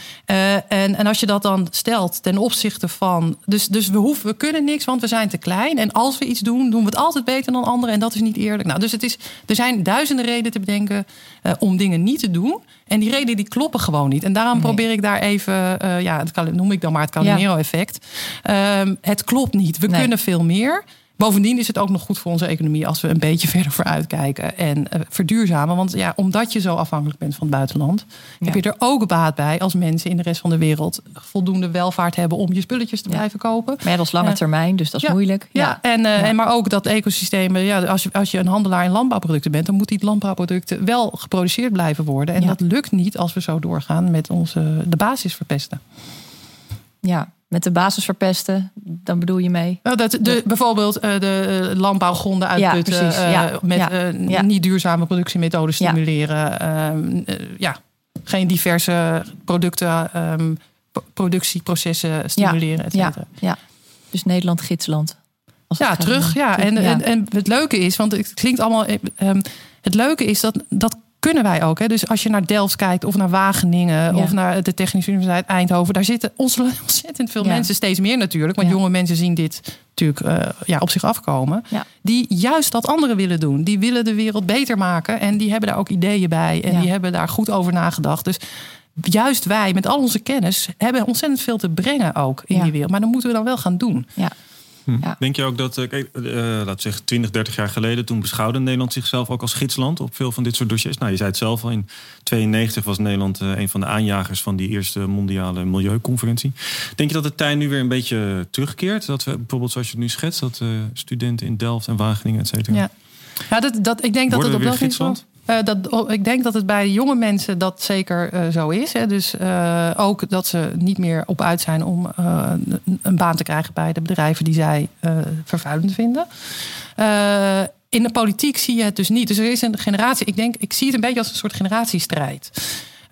En, en als je dat dan stelt ten opzichte van. Dus, dus we, hoeven, we kunnen niks, want we zijn te klein. En als we iets doen, doen we het altijd beter dan anderen. En dat is niet eerlijk. Nou, dus het is, er zijn duizenden redenen te bedenken eh, om dingen niet te doen. En die redenen die kloppen gewoon niet. En daarom Nee. probeer ik daar even, eh, ja, Cal- noem ik dan maar het Calimero-effect. Ehm, het klopt niet. We Nee. kunnen veel meer. Bovendien is het ook nog goed voor onze economie als we een beetje [laughs] verder vooruit kijken en eh, verduurzamen. Want ja, omdat je zo afhankelijk bent van het buitenland, heb je er ook baat bij als mensen in de rest van de wereld voldoende welvaart hebben om je spulletjes te Ja. blijven kopen. Maar ja, dat is lange Ja. termijn, dus dat is moeilijk. Ja, En, eh, en maar ook dat ecosystemen, ja, als, je, als je een handelaar in landbouwproducten bent, dan moeten die landbouwproducten wel geproduceerd blijven worden. En dat lukt niet als we zo doorgaan met onze, de basis verpesten. ja, met de basis verpesten, dan bedoel je mee. Nou, dat, de, bijvoorbeeld eh, de eh, landbouwgronden Ja, uitputten. precies. eh, Ja, met ja, ja. niet duurzame productiemethoden Ja. stimuleren. Ehm, eh, ja, geen diverse producten, ehm, productieprocessen stimuleren, et Ja, cetera. ja. Dus Nederland gidsland. Als Ja, terug. Ja. En, terug, En, en het leuke is, want het klinkt allemaal. eh, ehm, het leuke is dat dat kunnen wij ook. Hè? Dus als je naar Delft kijkt of naar Wageningen Ja. of naar de Technische Universiteit Eindhoven, daar zitten ontzettend veel Ja. mensen, steeds meer natuurlijk. Want Ja. jonge mensen zien dit natuurlijk eh, ja, op zich afkomen. Die juist dat anderen willen doen. Die willen de wereld beter maken en die hebben daar ook ideeën bij en die hebben daar goed over nagedacht. Dus juist wij met al onze kennis hebben ontzettend veel te brengen ook in die wereld. Maar dan moeten we dan wel gaan doen. Ja. Hm. Ja. Denk je ook dat, eh, kijk, eh, we zeggen 20, 30 jaar geleden, toen beschouwde Nederland zichzelf ook als gidsland op veel van dit soort dossiers? Nou, je zei het zelf al, in 92 was Nederland eh, een van de aanjagers van die eerste mondiale milieuconferentie. Denk je dat de tijd nu weer een beetje terugkeert? Dat we bijvoorbeeld, zoals je het nu schetst, dat studenten in Delft en Wageningen, et cetera. Ja. Ja, dat, dat, ik denk dat het op dat niveau- Eh, dat, oh, ik denk dat het bij jonge mensen dat zeker eh, zo is. Hè. Dus eh, ook dat ze niet meer op uit zijn om een- baan te krijgen bij de bedrijven die zij vervuilend vinden. In de politiek zie je het dus niet. Dus er is een generatie. Ik denk, ik zie het een beetje als een soort generatiestrijd.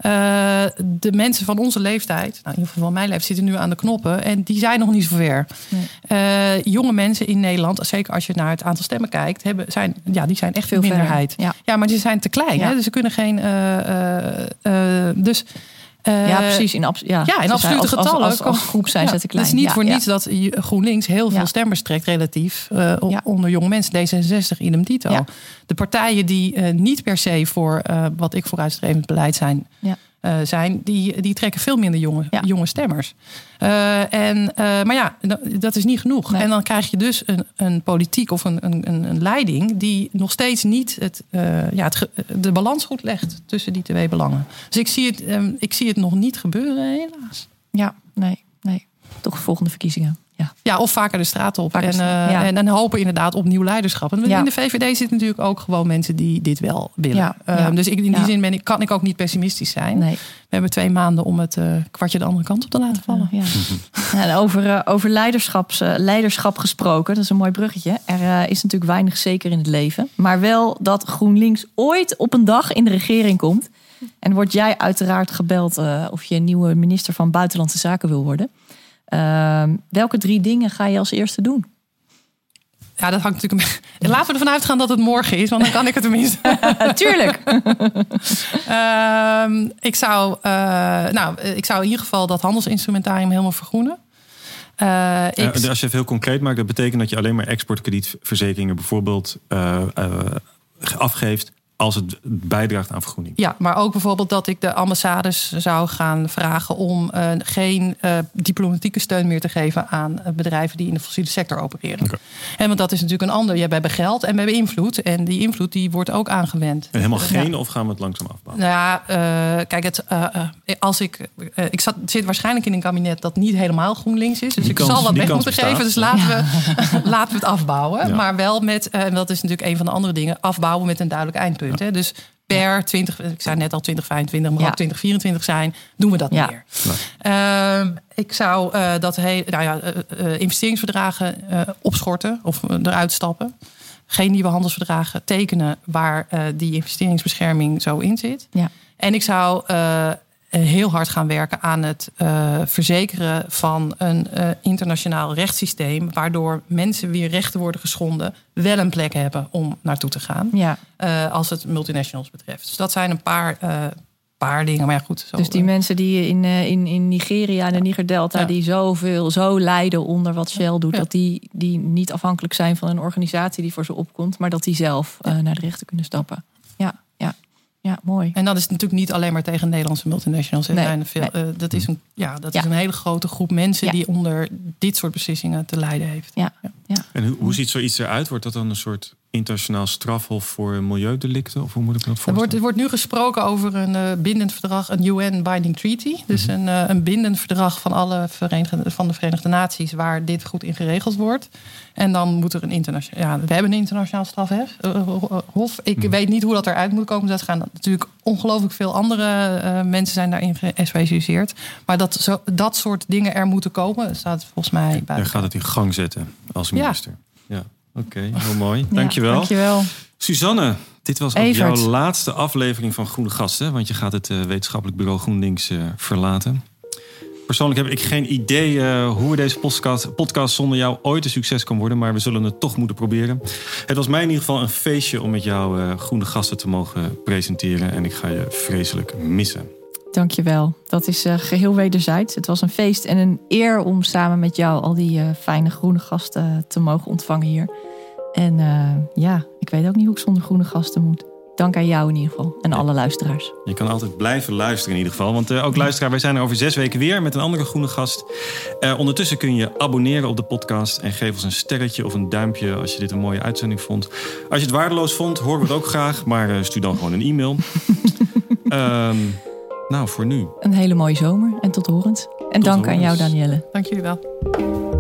Eh, de mensen van onze leeftijd, nou in ieder geval van mijn leeftijd, zitten nu aan de knoppen en die zijn nog niet zo ver. Nee. Eh, jonge mensen in Nederland, zeker als je naar het aantal stemmen kijkt, hebben, zijn, ja, die zijn echt Veel minderheid. Ja. Ja, maar die zijn te klein. Ja. Hè? Dus ze kunnen geen. eh, dus, eh, ja, precies. In, abs ja, Ja, in absolute als- getallen. Als, als, groep zijn ja, ze te klein. Het is niet voor niets dat GroenLinks heel veel stemmers trekt, relatief eh, onder jonge mensen. D66, idem dito. Ja. De partijen die eh, niet per se voor eh, wat ik vooruitstrevend beleid zijn, Eh, zijn die, die trekken veel minder jonge, Ja. jonge stemmers. Eh, en, eh, maar ja, dat- is niet genoeg. Nee. En dan krijg je dus een, een politiek of een, een, een leiding die nog steeds niet het, ja, het, de balans goed legt tussen die twee belangen. Dus ik zie het, ehm, ik zie het nog niet gebeuren, helaas. Ja, nee, nee. Toch de volgende verkiezingen. Ja. Ja, of vaker de straat op. Vaker en, ja. en, en hopen inderdaad op nieuw leiderschap. En Ja. in de VVD zitten natuurlijk ook gewoon mensen die dit wel willen. Ja, Ehm. Dus ik, in die zin ben ik, kan ik ook niet pessimistisch zijn. Nee. We hebben twee maanden om het eh, kwartje de andere kant op te laten vallen. [laughs] En over, eh, over leiderschaps, leiderschap gesproken, dat is een mooi bruggetje. Er is natuurlijk weinig zeker in het leven. Maar wel dat GroenLinks ooit op een dag in de regering komt. En word jij uiteraard gebeld of je een nieuwe minister van Buitenlandse Zaken wil worden. Ehm, welke drie dingen ga je als eerste doen? Ja, dat hangt natuurlijk. [laughs] Laten we ervan uitgaan dat het morgen is, want dan kan ik het tenminste. [laughs] [laughs] Tuurlijk. Ehm, ik, zou, eh, nou, ik zou in ieder geval dat handelsinstrumentarium helemaal vergroenen. Eh, ik, Ja, als je het heel concreet maakt, dat betekent dat je alleen maar exportkredietverzekeringen bijvoorbeeld eh, afgeeft als het bijdraagt aan vergroening. Ja, maar ook bijvoorbeeld dat ik de ambassades zou gaan vragen om eh, geen eh, diplomatieke steun meer te geven aan eh, bedrijven die in de fossiele sector opereren. Oké. En want dat is natuurlijk een ander. Ja, we hebben geld en we hebben invloed. En die invloed die wordt ook aangewend. En helemaal Ja. geen, of gaan we het langzaam afbouwen? Nou ja, kijk, het, als ik, ik zat, zit waarschijnlijk in een kabinet dat niet helemaal GroenLinks is. Dus Die ik kans- zal wat weg moeten bestaat. geven. Dus laten, we, [laughs] laten we het afbouwen. Ja. Maar wel met, en dat is natuurlijk een van de andere dingen, afbouwen met een duidelijk eindpunt. Hè? Dus per 20, ik zei net al 2025, maar ook 2024 zijn, doen we dat meer. Ehm, ik zou eh, dat he, nou ja, eh, eh, investeringsverdragen opschorten of eruit stappen. Geen nieuwe handelsverdragen tekenen waar die investeringsbescherming zo in zit. Ja. En ik zou heel hard gaan werken aan het eh, verzekeren van een eh, internationaal rechtssysteem. Waardoor mensen wie rechten worden geschonden wel een plek hebben om naartoe te gaan. Ja, eh, als het multinationals betreft. Dus dat zijn een paar, eh, paar dingen. Maar ja, goed. Zo, dus die eh, mensen die in, eh, in, in Nigeria en de Niger-Delta... Ja. die zoveel, zo lijden onder wat Shell doet... Ja. dat die, die niet afhankelijk zijn van een organisatie die voor ze opkomt... maar dat die zelf eh, naar de rechter kunnen stappen. Ja, mooi. En dat is natuurlijk niet alleen maar tegen Nederlandse multinationals. Er Nee, zijn veel, nee. eh, dat is, een, ja, dat Ja. is een hele grote groep mensen Ja. die onder dit soort beslissingen te lijden heeft. Ja, ja. En hoe, hoe ziet zoiets eruit? Wordt dat dan een soort internationaal strafhof voor milieudelicten? Of hoe moet ik dat Er wordt, voorstellen? er wordt nu gesproken over een eh, bindend verdrag, een UN Binding Treaty. Dus een, eh, een bindend verdrag van alle Verenigde, van de Verenigde Naties waar dit goed in geregeld wordt. En dan moet er een internationaal. Ja, we hebben een internationaal strafhof. eh, hof. Ik weet niet hoe dat eruit moet komen. Dat gaan natuurlijk ongelooflijk veel andere mensen zijn daarin gespecialiseerd. Maar dat, zo, dat soort dingen er moeten komen, staat volgens mij bij. Jij gaat het in gang zetten als Ja. minister. Ja, oké, heel mooi. Dankjewel. Ja, dankjewel. Suzanne, dit was ook jouw laatste aflevering van Groene Gasten. Want je gaat het eh, wetenschappelijk bureau GroenLinks eh, verlaten. Persoonlijk heb ik geen idee uh, hoe deze podcast, podcast zonder jou ooit een succes kan worden. Maar we zullen het toch moeten proberen. Het was mij in ieder geval een feestje om met jou groene gasten te mogen presenteren. En ik ga je vreselijk missen. Dankjewel. Dat is uh, geheel wederzijds. Het was een feest en een eer om samen met jou al die fijne groene gasten te mogen ontvangen hier. En ja, ik weet ook niet hoe ik zonder groene gasten moet. Dank aan jou in ieder geval en alle luisteraars. Je kan altijd blijven luisteren in ieder geval. Want uh, ook luisteraar, wij zijn er over zes weken weer met een andere groene gast. Uh, ondertussen kun je abonneren op de podcast en geef ons een sterretje of een duimpje als je dit een mooie uitzending vond. Als je het waardeloos vond, horen we het ook graag. Maar uh, stuur dan gewoon een e-mail. um, [laughs] nou, voor nu. Een hele mooie zomer en tot horens. En dank aan jou, Danielle. Dank jullie wel.